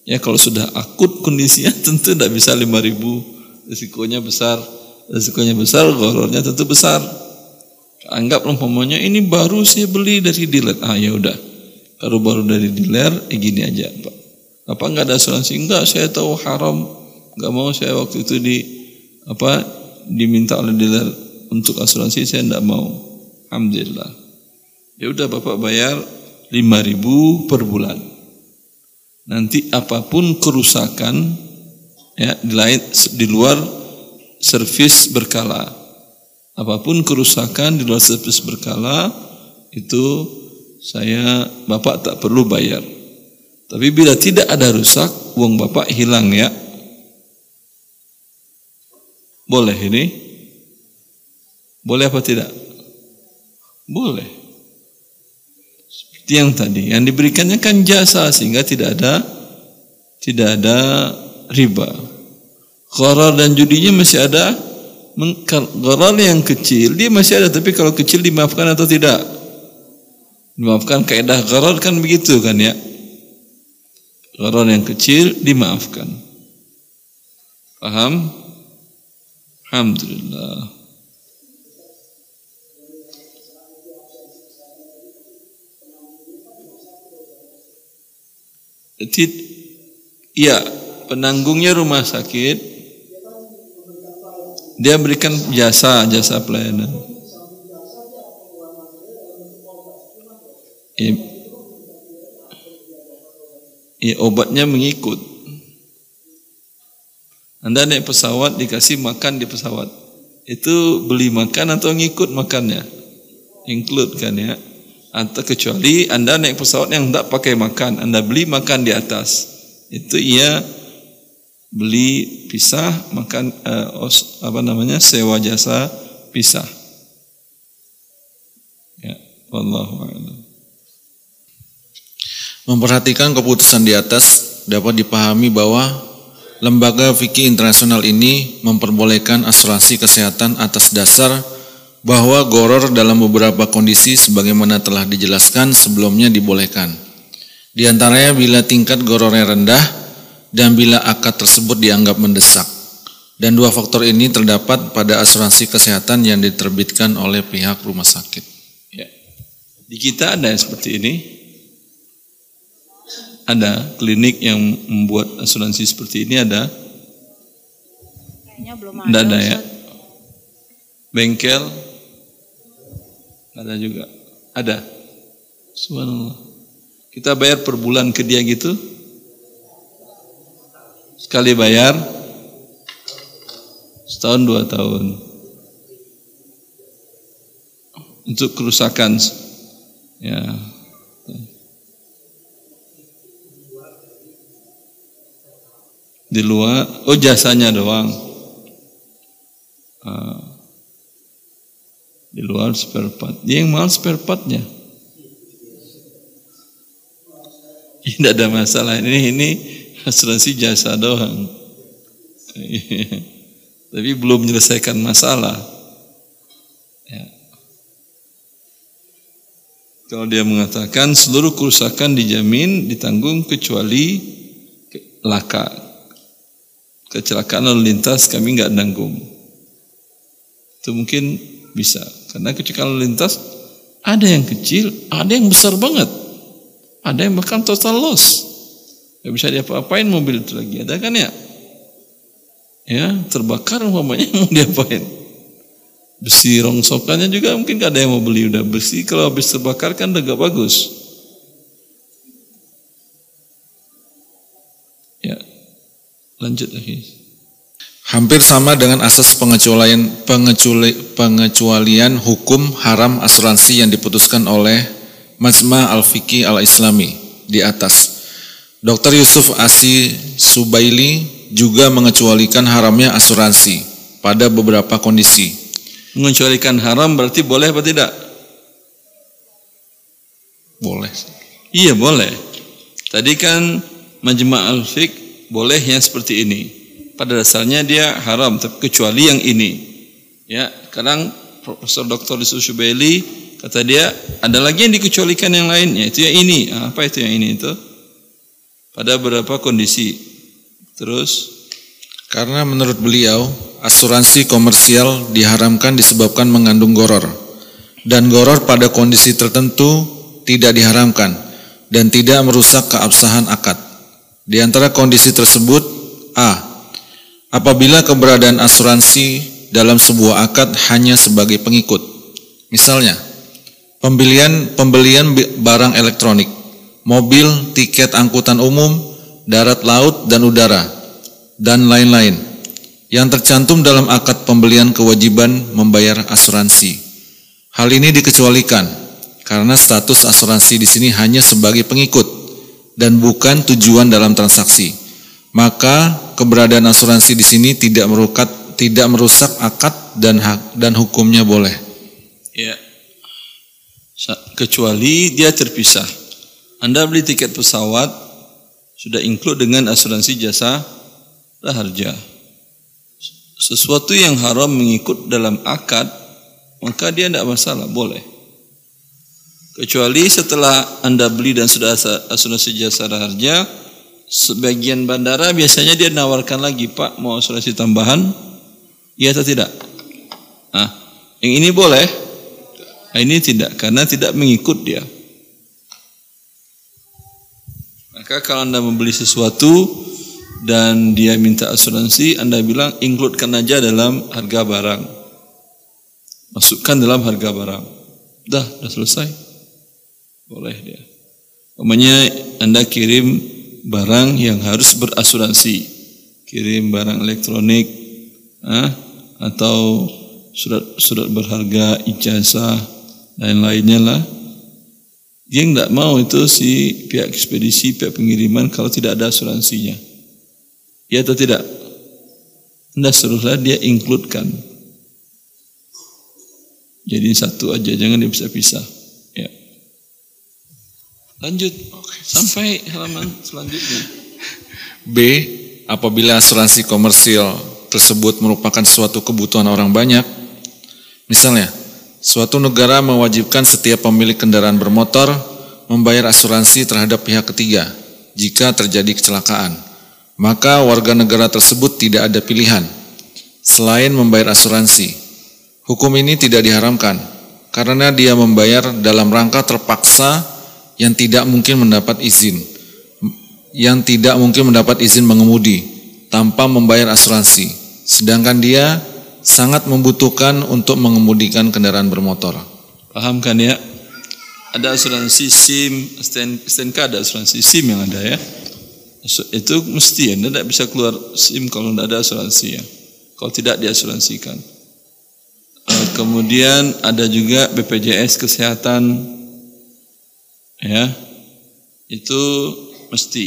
Ya kalau sudah akut kondisinya tentu tidak bisa 5 ribu. Risikonya besar. Risikonya besar gorornya tentu besar. Anggap umpamanya ini baru saya beli dari dealer. Ah ya udah. Kalau baru dari dealer eh gini aja pak. Apa nggak ada asuransi? Enggak saya tahu haram. Nggak mau saya waktu itu di apa diminta oleh dealer untuk asuransi saya enggak mau. Alhamdulillah ya udah bapak bayar 5000 per bulan nanti apa pun kerusakan ya di lain di luar servis berkala Apa pun kerusakan di luar servis berkala itu saya Bapak tak perlu bayar. Tapi bila tidak ada rusak, uang Bapak hilang ya. Boleh ini? Boleh apa tidak? Boleh. Yang tadi, yang diberikannya kan jasa sehingga tidak ada tidak ada riba. Gharar dan judinya masih ada. Gharar yang kecil dia masih ada, tapi kalau kecil dimaafkan atau tidak? Dimaafkan kaidah gharar kan begitu kan ya? Gharar yang kecil dimaafkan. Paham? Alhamdulillah. Iya, penanggungnya rumah sakit. Dia berikan jasa, jasa pelayanan. Ya, ya obatnya mengikut. Anda naik pesawat dikasih makan di pesawat. Itu beli makan atau ngikut makannya? Include kan ya? Atau kecuali Anda naik pesawat yang tidak pakai makan, Anda beli makan di atas. Itu ia beli pisah makan uh, os, apa namanya? sewa jasa pisah. Ya, wallahu. Memperhatikan keputusan di atas dapat dipahami bahwa lembaga fikih internasional ini memperbolehkan asuransi kesehatan atas dasar bahwa goror dalam beberapa kondisi sebagaimana telah dijelaskan sebelumnya dibolehkan. Di antaranya bila tingkat gorornya rendah dan bila akad tersebut dianggap mendesak. Dan dua faktor ini terdapat pada asuransi kesehatan yang diterbitkan oleh pihak rumah sakit. Ya. Di kita ada yang seperti ini. Ada klinik yang membuat asuransi seperti ini ada. Kayaknya belum ada. Tidak ada ya. Bengkel ada juga. Ada. Subhanallah. Kita bayar per bulan ke dia gitu? Sekali bayar setahun dua tahun. Untuk kerusakan ya. Di luar, oh jasanya doang. Uh, di luar spare part. Dia yang mahal spare partnya. Tidak ada masalah. Ini ini asuransi jasa doang. Tapi belum menyelesaikan masalah. Ya. Kalau dia mengatakan seluruh kerusakan dijamin ditanggung kecuali laka. Kecelakaan lalu lintas kami nggak nanggung. Itu mungkin bisa. Karena ketika lalu lintas ada yang kecil, ada yang besar banget. Ada yang bahkan total loss. Gak bisa diapa-apain mobil itu lagi. Ada kan ya? Ya, terbakar umpamanya mau diapain? Besi rongsokannya juga mungkin gak ada yang mau beli udah besi. Kalau habis terbakar kan udah gak bagus. Ya, lanjut lagi. Hampir sama dengan asas pengecualian, pengecuali, pengecualian hukum haram asuransi yang diputuskan oleh Majma Al-Fiqih Al-Islami di atas. Dr. Yusuf Asi Subaili juga mengecualikan haramnya asuransi pada beberapa kondisi. Mengecualikan haram berarti boleh atau tidak? Boleh. Iya boleh. Tadi kan Majma Al-Fiqh boleh yang seperti ini pada dasarnya dia haram tapi kecuali yang ini. Ya sekarang Profesor Dr. Yusuf Syubeli kata dia ada lagi yang dikecualikan yang lain yaitu yang ini. Ah, apa itu yang ini itu? Pada beberapa kondisi? Terus? Karena menurut beliau asuransi komersial diharamkan disebabkan mengandung goror. Dan goror pada kondisi tertentu tidak diharamkan dan tidak merusak keabsahan akad. Di antara kondisi tersebut A apabila keberadaan asuransi dalam sebuah akad hanya sebagai pengikut. Misalnya, pembelian pembelian barang elektronik, mobil, tiket angkutan umum, darat laut dan udara, dan lain-lain. yang tercantum dalam akad pembelian kewajiban membayar asuransi. Hal ini dikecualikan karena status asuransi di sini hanya sebagai pengikut dan bukan tujuan dalam transaksi. Maka keberadaan asuransi di sini tidak merukat tidak merusak akad dan hak dan hukumnya boleh. Ya. Kecuali dia terpisah. Anda beli tiket pesawat sudah include dengan asuransi jasa raharja sesuatu yang haram mengikut dalam akad, maka dia tidak masalah, boleh. Kecuali setelah Anda beli dan sudah asuransi jasa harja, sebagian bandara biasanya dia nawarkan lagi, Pak mau asuransi tambahan? Iya atau tidak? Nah, yang ini boleh, nah, ini tidak, karena tidak mengikut dia. Maka kalau Anda membeli sesuatu, dan dia minta asuransi, Anda bilang includekan aja dalam harga barang. Masukkan dalam harga barang. Dah, dah selesai. Boleh dia. Umumnya Anda kirim barang yang harus berasuransi. Kirim barang elektronik eh, atau surat surat berharga, ijazah dan lainnya lah. Dia tidak mau itu si pihak ekspedisi, pihak pengiriman kalau tidak ada asuransinya. Ya atau tidak? Anda suruhlah dia includekan. Jadi satu aja, jangan dia bisa pisah. Lanjut sampai halaman selanjutnya. B. Apabila asuransi komersil tersebut merupakan suatu kebutuhan orang banyak, misalnya suatu negara mewajibkan setiap pemilik kendaraan bermotor membayar asuransi terhadap pihak ketiga jika terjadi kecelakaan maka warga negara tersebut tidak ada pilihan selain membayar asuransi. Hukum ini tidak diharamkan karena dia membayar dalam rangka terpaksa yang tidak mungkin mendapat izin yang tidak mungkin mendapat izin mengemudi tanpa membayar asuransi sedangkan dia sangat membutuhkan untuk mengemudikan kendaraan bermotor. Paham kan ya? Ada asuransi SIM, STNK ada asuransi SIM yang ada ya itu mesti Anda tidak bisa keluar SIM kalau tidak ada asuransi ya. Kalau tidak diasuransikan. Uh, kemudian ada juga BPJS kesehatan ya. Itu mesti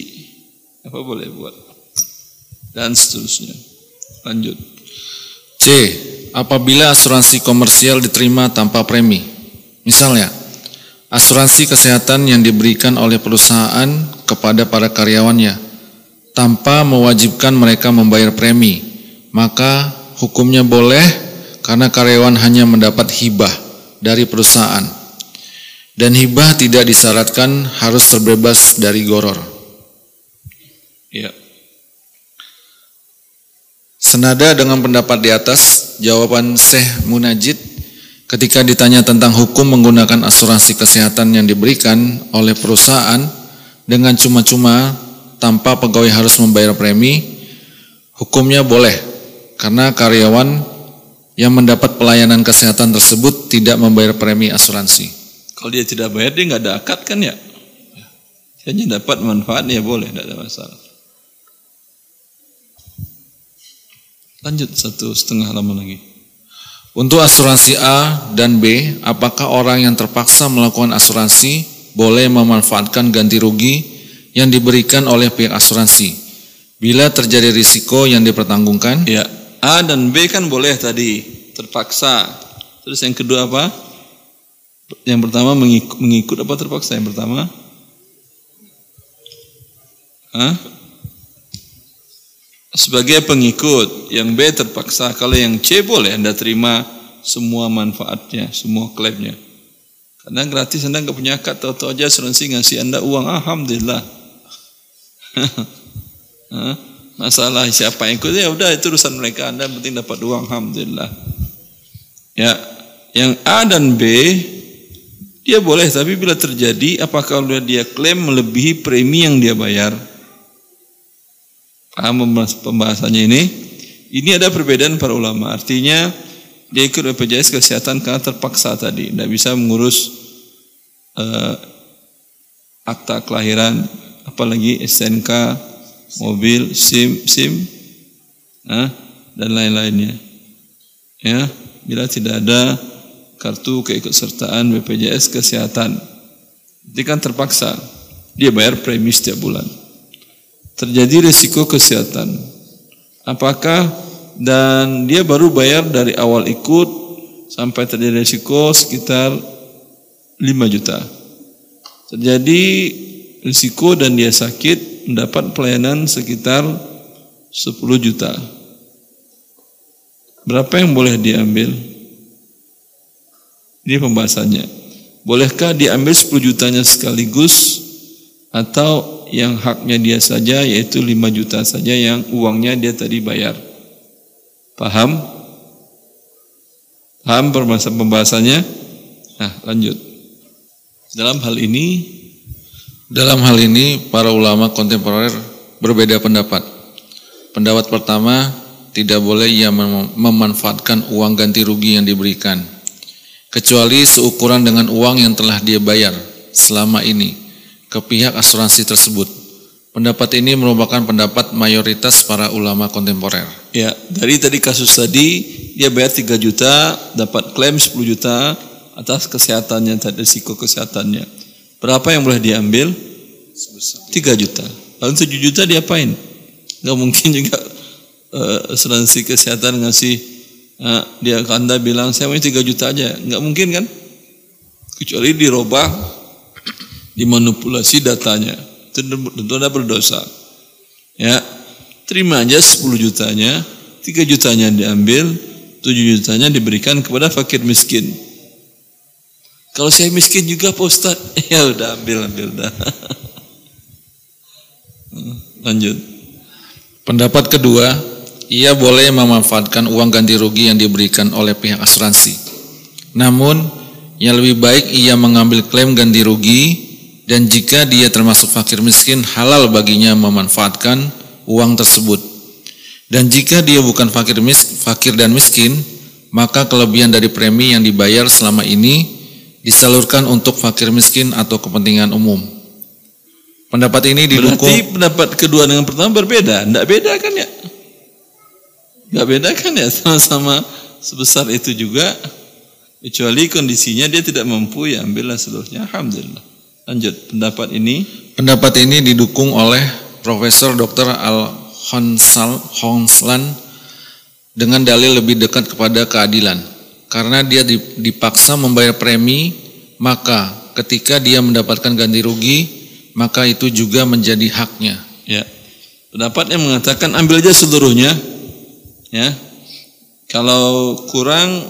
apa boleh buat dan seterusnya. Lanjut. C. Apabila asuransi komersial diterima tanpa premi. Misalnya, asuransi kesehatan yang diberikan oleh perusahaan kepada para karyawannya tanpa mewajibkan mereka membayar premi, maka hukumnya boleh karena karyawan hanya mendapat hibah dari perusahaan. Dan hibah tidak disyaratkan harus terbebas dari goror. Ya. Senada dengan pendapat di atas, jawaban Syekh Munajid ketika ditanya tentang hukum menggunakan asuransi kesehatan yang diberikan oleh perusahaan dengan cuma-cuma tanpa pegawai harus membayar premi, hukumnya boleh karena karyawan yang mendapat pelayanan kesehatan tersebut tidak membayar premi asuransi. Kalau dia tidak bayar dia nggak ada akad kan ya? Hanya dapat manfaat ya boleh, tidak ada masalah. Lanjut satu setengah lama lagi. Untuk asuransi A dan B, apakah orang yang terpaksa melakukan asuransi boleh memanfaatkan ganti rugi yang diberikan oleh pihak asuransi. Bila terjadi risiko yang dipertanggungkan, ya A dan B kan boleh tadi terpaksa. Terus yang kedua apa? Yang pertama mengikut, mengikut apa terpaksa? Yang pertama? Hah? Sebagai pengikut, yang B terpaksa. Kalau yang C boleh Anda terima semua manfaatnya, semua klaimnya. Karena gratis Anda nggak punya akad, tahu-tahu aja asuransi ngasih Anda uang, alhamdulillah. Masalah siapa yang ikut ya udah itu urusan mereka. Anda penting dapat uang, alhamdulillah. Ya, yang A dan B dia boleh tapi bila terjadi apakah dia klaim melebihi premi yang dia bayar? Paham pembahasannya ini? Ini ada perbedaan para ulama. Artinya dia ikut BPJS kesehatan karena terpaksa tadi, tidak bisa mengurus uh, akta kelahiran, apalagi SNK, mobil, SIM, SIM, nah, dan lain-lainnya. Ya, bila tidak ada kartu keikutsertaan BPJS kesehatan, itu kan terpaksa dia bayar premi setiap bulan. Terjadi risiko kesehatan. Apakah dan dia baru bayar dari awal ikut sampai terjadi risiko sekitar 5 juta. Terjadi risiko dan dia sakit mendapat pelayanan sekitar 10 juta. Berapa yang boleh diambil? Ini pembahasannya. Bolehkah diambil 10 jutanya sekaligus atau yang haknya dia saja yaitu 5 juta saja yang uangnya dia tadi bayar? Paham? Paham pembahasannya? Nah, lanjut. Dalam hal ini dalam hal ini para ulama kontemporer berbeda pendapat. Pendapat pertama, tidak boleh ia memanfaatkan uang ganti rugi yang diberikan kecuali seukuran dengan uang yang telah dia bayar selama ini ke pihak asuransi tersebut. Pendapat ini merupakan pendapat mayoritas para ulama kontemporer. Ya, dari tadi kasus tadi dia bayar 3 juta, dapat klaim 10 juta atas kesehatannya, tadi risiko kesehatannya. Berapa yang boleh diambil? 3 juta. Lalu 7 juta diapain? Gak mungkin juga uh, asuransi kesehatan ngasih uh, dia anda bilang saya mau 3 juta aja. Gak mungkin kan? Kecuali dirubah, dimanipulasi datanya. Tentu anda berdosa. Ya, terima aja 10 jutanya, 3 jutanya diambil, 7 jutanya diberikan kepada fakir miskin. Kalau saya miskin juga Pak ya udah ambil ambil dah. Lanjut. Pendapat kedua, ia boleh memanfaatkan uang ganti rugi yang diberikan oleh pihak asuransi. Namun, yang lebih baik ia mengambil klaim ganti rugi dan jika dia termasuk fakir miskin, halal baginya memanfaatkan uang tersebut. Dan jika dia bukan fakir, mis, fakir dan miskin, maka kelebihan dari premi yang dibayar selama ini disalurkan untuk fakir miskin atau kepentingan umum. Pendapat ini didukung. Berarti pendapat kedua dengan pertama berbeda. Tidak beda kan ya? Tidak beda kan ya? Sama-sama sebesar itu juga. Kecuali kondisinya dia tidak mampu ya ambillah seluruhnya. Alhamdulillah. Lanjut pendapat ini. Pendapat ini didukung oleh Profesor Dr. Al Honsal Honslan dengan dalil lebih dekat kepada keadilan. Karena dia dipaksa membayar premi, maka ketika dia mendapatkan ganti rugi, maka itu juga menjadi haknya. Ya. Pendapat yang mengatakan ambil aja seluruhnya. Ya. Kalau kurang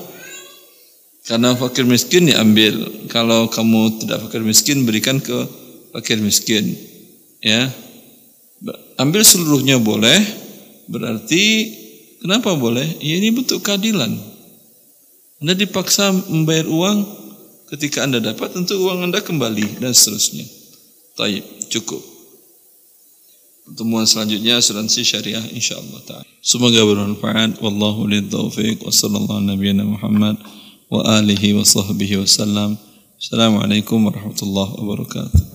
karena fakir miskin ya ambil. Kalau kamu tidak fakir miskin berikan ke fakir miskin. Ya. Ambil seluruhnya boleh. Berarti kenapa boleh? Ya ini bentuk keadilan. Anda dipaksa membayar uang ketika Anda dapat tentu uang Anda kembali dan seterusnya. Taib, cukup. Pertemuan selanjutnya asuransi syariah insyaallah taala. Semoga bermanfaat. Wallahu taufiq nabiyana Muhammad wa alihi wa sahbihi wasallam. Assalamualaikum warahmatullahi wabarakatuh.